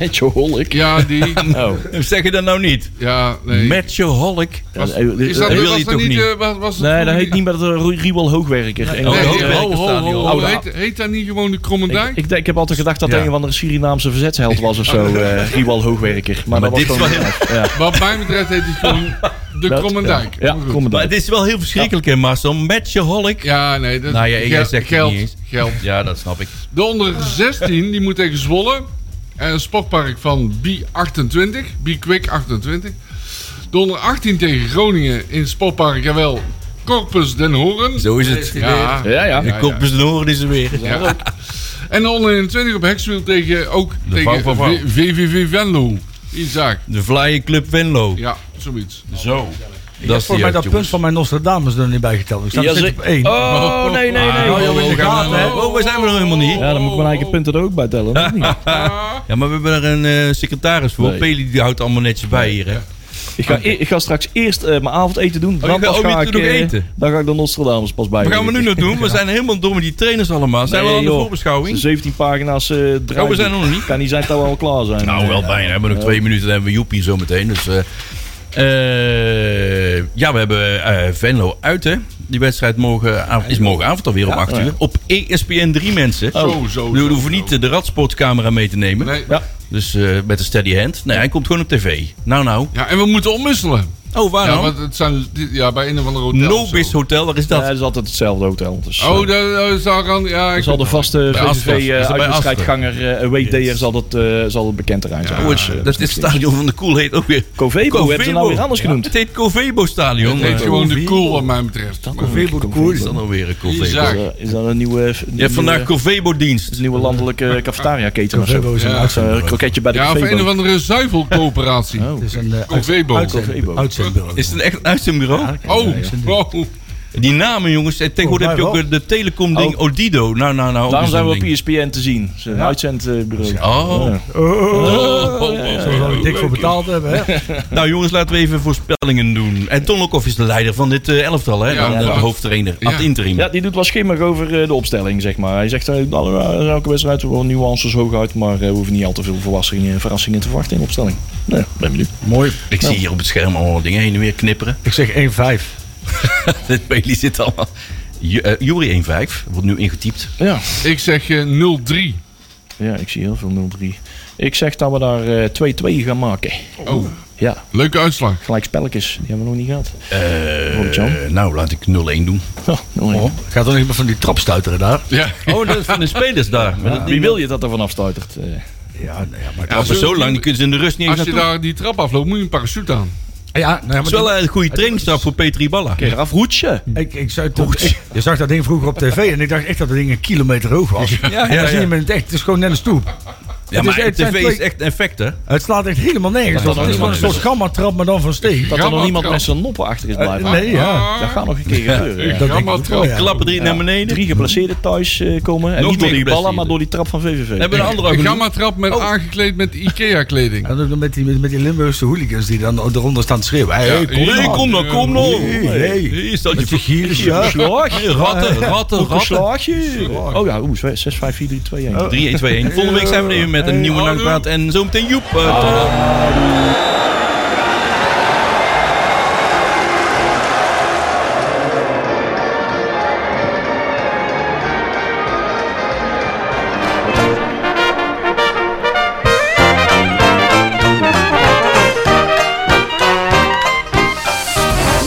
Met je holik. Ja, die. Oh. Zeg je dat nou niet? Ja, nee. Met je holk. Was- eh, is dat, dat wil was je dat toch niet? niet? eh, was, was het Nee, dat heet niet met het Riewel Hoogwerker. En Nee, Hoogwerker ho, ho, stadion. ho. Oude- Heet, heet dat niet gewoon de Krommendijk? ik, ik, ik heb altijd gedacht dat Ja. een of andere Surinaamse verzetsheld was of zo. eh Riewal Hoogwerker. Maar, maar dat dit was gewoon... Ja. Wat mij betreft heet het gewoon de Krommendijk. Ja, Maar het is wel heel verschrikkelijk, hè, Marcel? Met je holk. Ja, nee. Dat, Nou ja, jij zegt geld, niet eens. geld. Ja, dat snap ik. De onder 16 die moet tegen Zwolle. En een sportpark van B28, B-Quick 28. De onder 18 tegen Groningen in sportpark, jawel, Corpus Den Horen. Zo is het. Ja, Ja, ja. De kop is de horen is er weer. ja. En de onder 21 op Hexfield tegen, ook De tegen VVV Venlo. Isaac. De Flyer Club Venlo. Ja, zoiets. Zo. Dat is is voor die mij dat punt van mijn Nostradamus er niet bij geteld. Ik sta Ja, op één. Oh, nee, nee, nee. Oh, in. Oh, we zijn we nog helemaal niet. Ja, dan moet ik mijn eigen punten er ook bij tellen. Ja, maar we hebben er een eh, secretaris voor. Nee. Peli die houdt allemaal netjes bij hier. Hè? Ik ga, e- ik ga straks eerst eh, mijn avondeten doen. Dan pas oh, je ga doet ik, eh, eten? Dan ga ik de Nostradamus pas bij. Wat gaan we nu nog doen? We zijn helemaal door met die trainers allemaal. Zijn we al aan de voorbeschouwing? 17 pagina's eh draaiboek. Oh, we zijn er nog niet. Kan niet zijn dat we al klaar zijn. Nou, wel bijna. We hebben nog twee minuten. Dan hebben we Joepie zo meteen. Dus, eh, ja, we hebben eh, Venlo uit, hè. Die wedstrijd morgen, is morgenavond alweer om 8 uur. Op ESPN 3 mensen. Zo, zo, We hoeven niet de radsportcamera mee te nemen. Nee. Ja. Dus eh, met een steady hand. Nee, hij komt gewoon op tv. Nou, nou. Ja, en we moeten omwisselen. Oh, waar Ja, dan? want het zijn ja, bij een of andere hotel. Nobis. Hotel, waar is dat? Ja, het is altijd hetzelfde hotel. Dus, Oh, eh, dat dat is daar aan. Ja, er ik zal de vaste dat VVV-uitwedstrijdganger, uh, away zal het, eh, zal het bekend terrein zijn. Oh, Dus, het, eh, dat is het stadion van de Cool heet ook weer. Covebo hebben ze nou weer anders genoemd. Het heet Covebo Stadion. Het heet Eh, gewoon de cool wat mij betreft. Covebo de Koer. is dat nou weer een Covebo? Is dat- Is dat een nieuwe, Je hebt vandaag Covebo-dienst. een nieuwe landelijke cafetaria-keten of zo? Covebo is een kroketje bij de Ja, of een of andere zuivelcoöperatie. Oh. Het is een eh, Covebo. Uitzendbureau. Is het een echt uitzendbureau? Oh, oh. Die namen, jongens. En Tegenwoordig heb je ook eh, de telecom-ding Oh. Odido. Nou, nou, nou. Daarom zijn we op. ESPN te zien. Een uitzendbureau. Oh. Ja. Oh, Oh, we dik voor betaald hebben, hè? Nou, jongens, laten we even voorspellingen doen. En Ton Lokhoff is de leider van dit eh, elftal, hè? Ja, de ja. hoofdtrainer. Ja. Ad interim. Ja, die doet wel schimmig over eh, de opstelling, zeg maar. Hij zegt, eh, nou, ja, elke wedstrijd wel nuances hooguit, maar eh, we hoeven niet al te veel verrassingen, verrassingen te verwachten in de opstelling. Nee, ben benieuwd. Mooi. Ik zie hier op het scherm allemaal dingen heen en weer knipperen. Ik zeg 1-5. Dit Bailey zit allemaal. Eh, Jury 1-5. Wordt nu ingetypt. Ja. Ik zeg eh, 0-3. ja, ik zie heel veel 0-3. Ik zeg dat we daar eh, 2-2 gaan maken. Oh, Ja, leuke uitslag. gelijk spelletjes. Die hebben we nog niet gehad. Eh, Robert-Jan? nou, laat ik 0-1 doen. Oh, oh. Gaat niet meer van die trap stuiteren daar? Ja. Oh, dat is van de spelers daar. Maar dat- Wie wil je dat er vanaf stuitert? Eh, Ja, nou ja, maar... Ja, Maar zo- zo lang, die kunnen ze in de rust niet eens Als je naartoe. daar die trap afloopt, moet je een parachute aan. Ja, nou ja, Het is maar wel een goede trainingsstap voor Petri Balla. Keer afroetje. ik, ik zou toch, ik- je zag dat ding vroeger op tv en ik dacht echt dat dat ding een kilometer hoog was. Ja, en ja, dan zie ja. je met het echt, het is gewoon net een stoep. Ja, Het maar is- het zijn tv is echt effect, hè? Het slaat echt helemaal nergens Dat op. Het is gewoon een soort gamma-trap, maar dan van steeg. Dat er nog trap. met zijn noppen achter is blijven. Eh, nee, ja. Ah. Dat gaat nog een keer gebeuren. ja. Dat denk ik Gamma ook wel, trap. ja. Klappen drie naar beneden. Drie geplaceerden thuis eh, komen. En Nog niet door die ballen, maar door die trap van VVV. We hebben een andere gamma-trap met Oh. aangekleed met IKEA-kleding. En ook met die, met, met die Limburgse hooligans die dan eronder staan te schreeuwen. Hey, kom. Nee, nou. kom nou, kom nou. Hey, staat Met je ja. Slag. ratten, ratten, ratten. Oh ja, oeh, 6, 5, 4, 3, 2, 1. 3, 1, 2, 1. Volgende week zijn we er weer met een nieuwe langpraat. En zometeen Joep. eh, tot dan.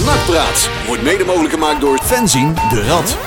Nakpraat wordt mede mogelijk gemaakt door Fenzin de Rad.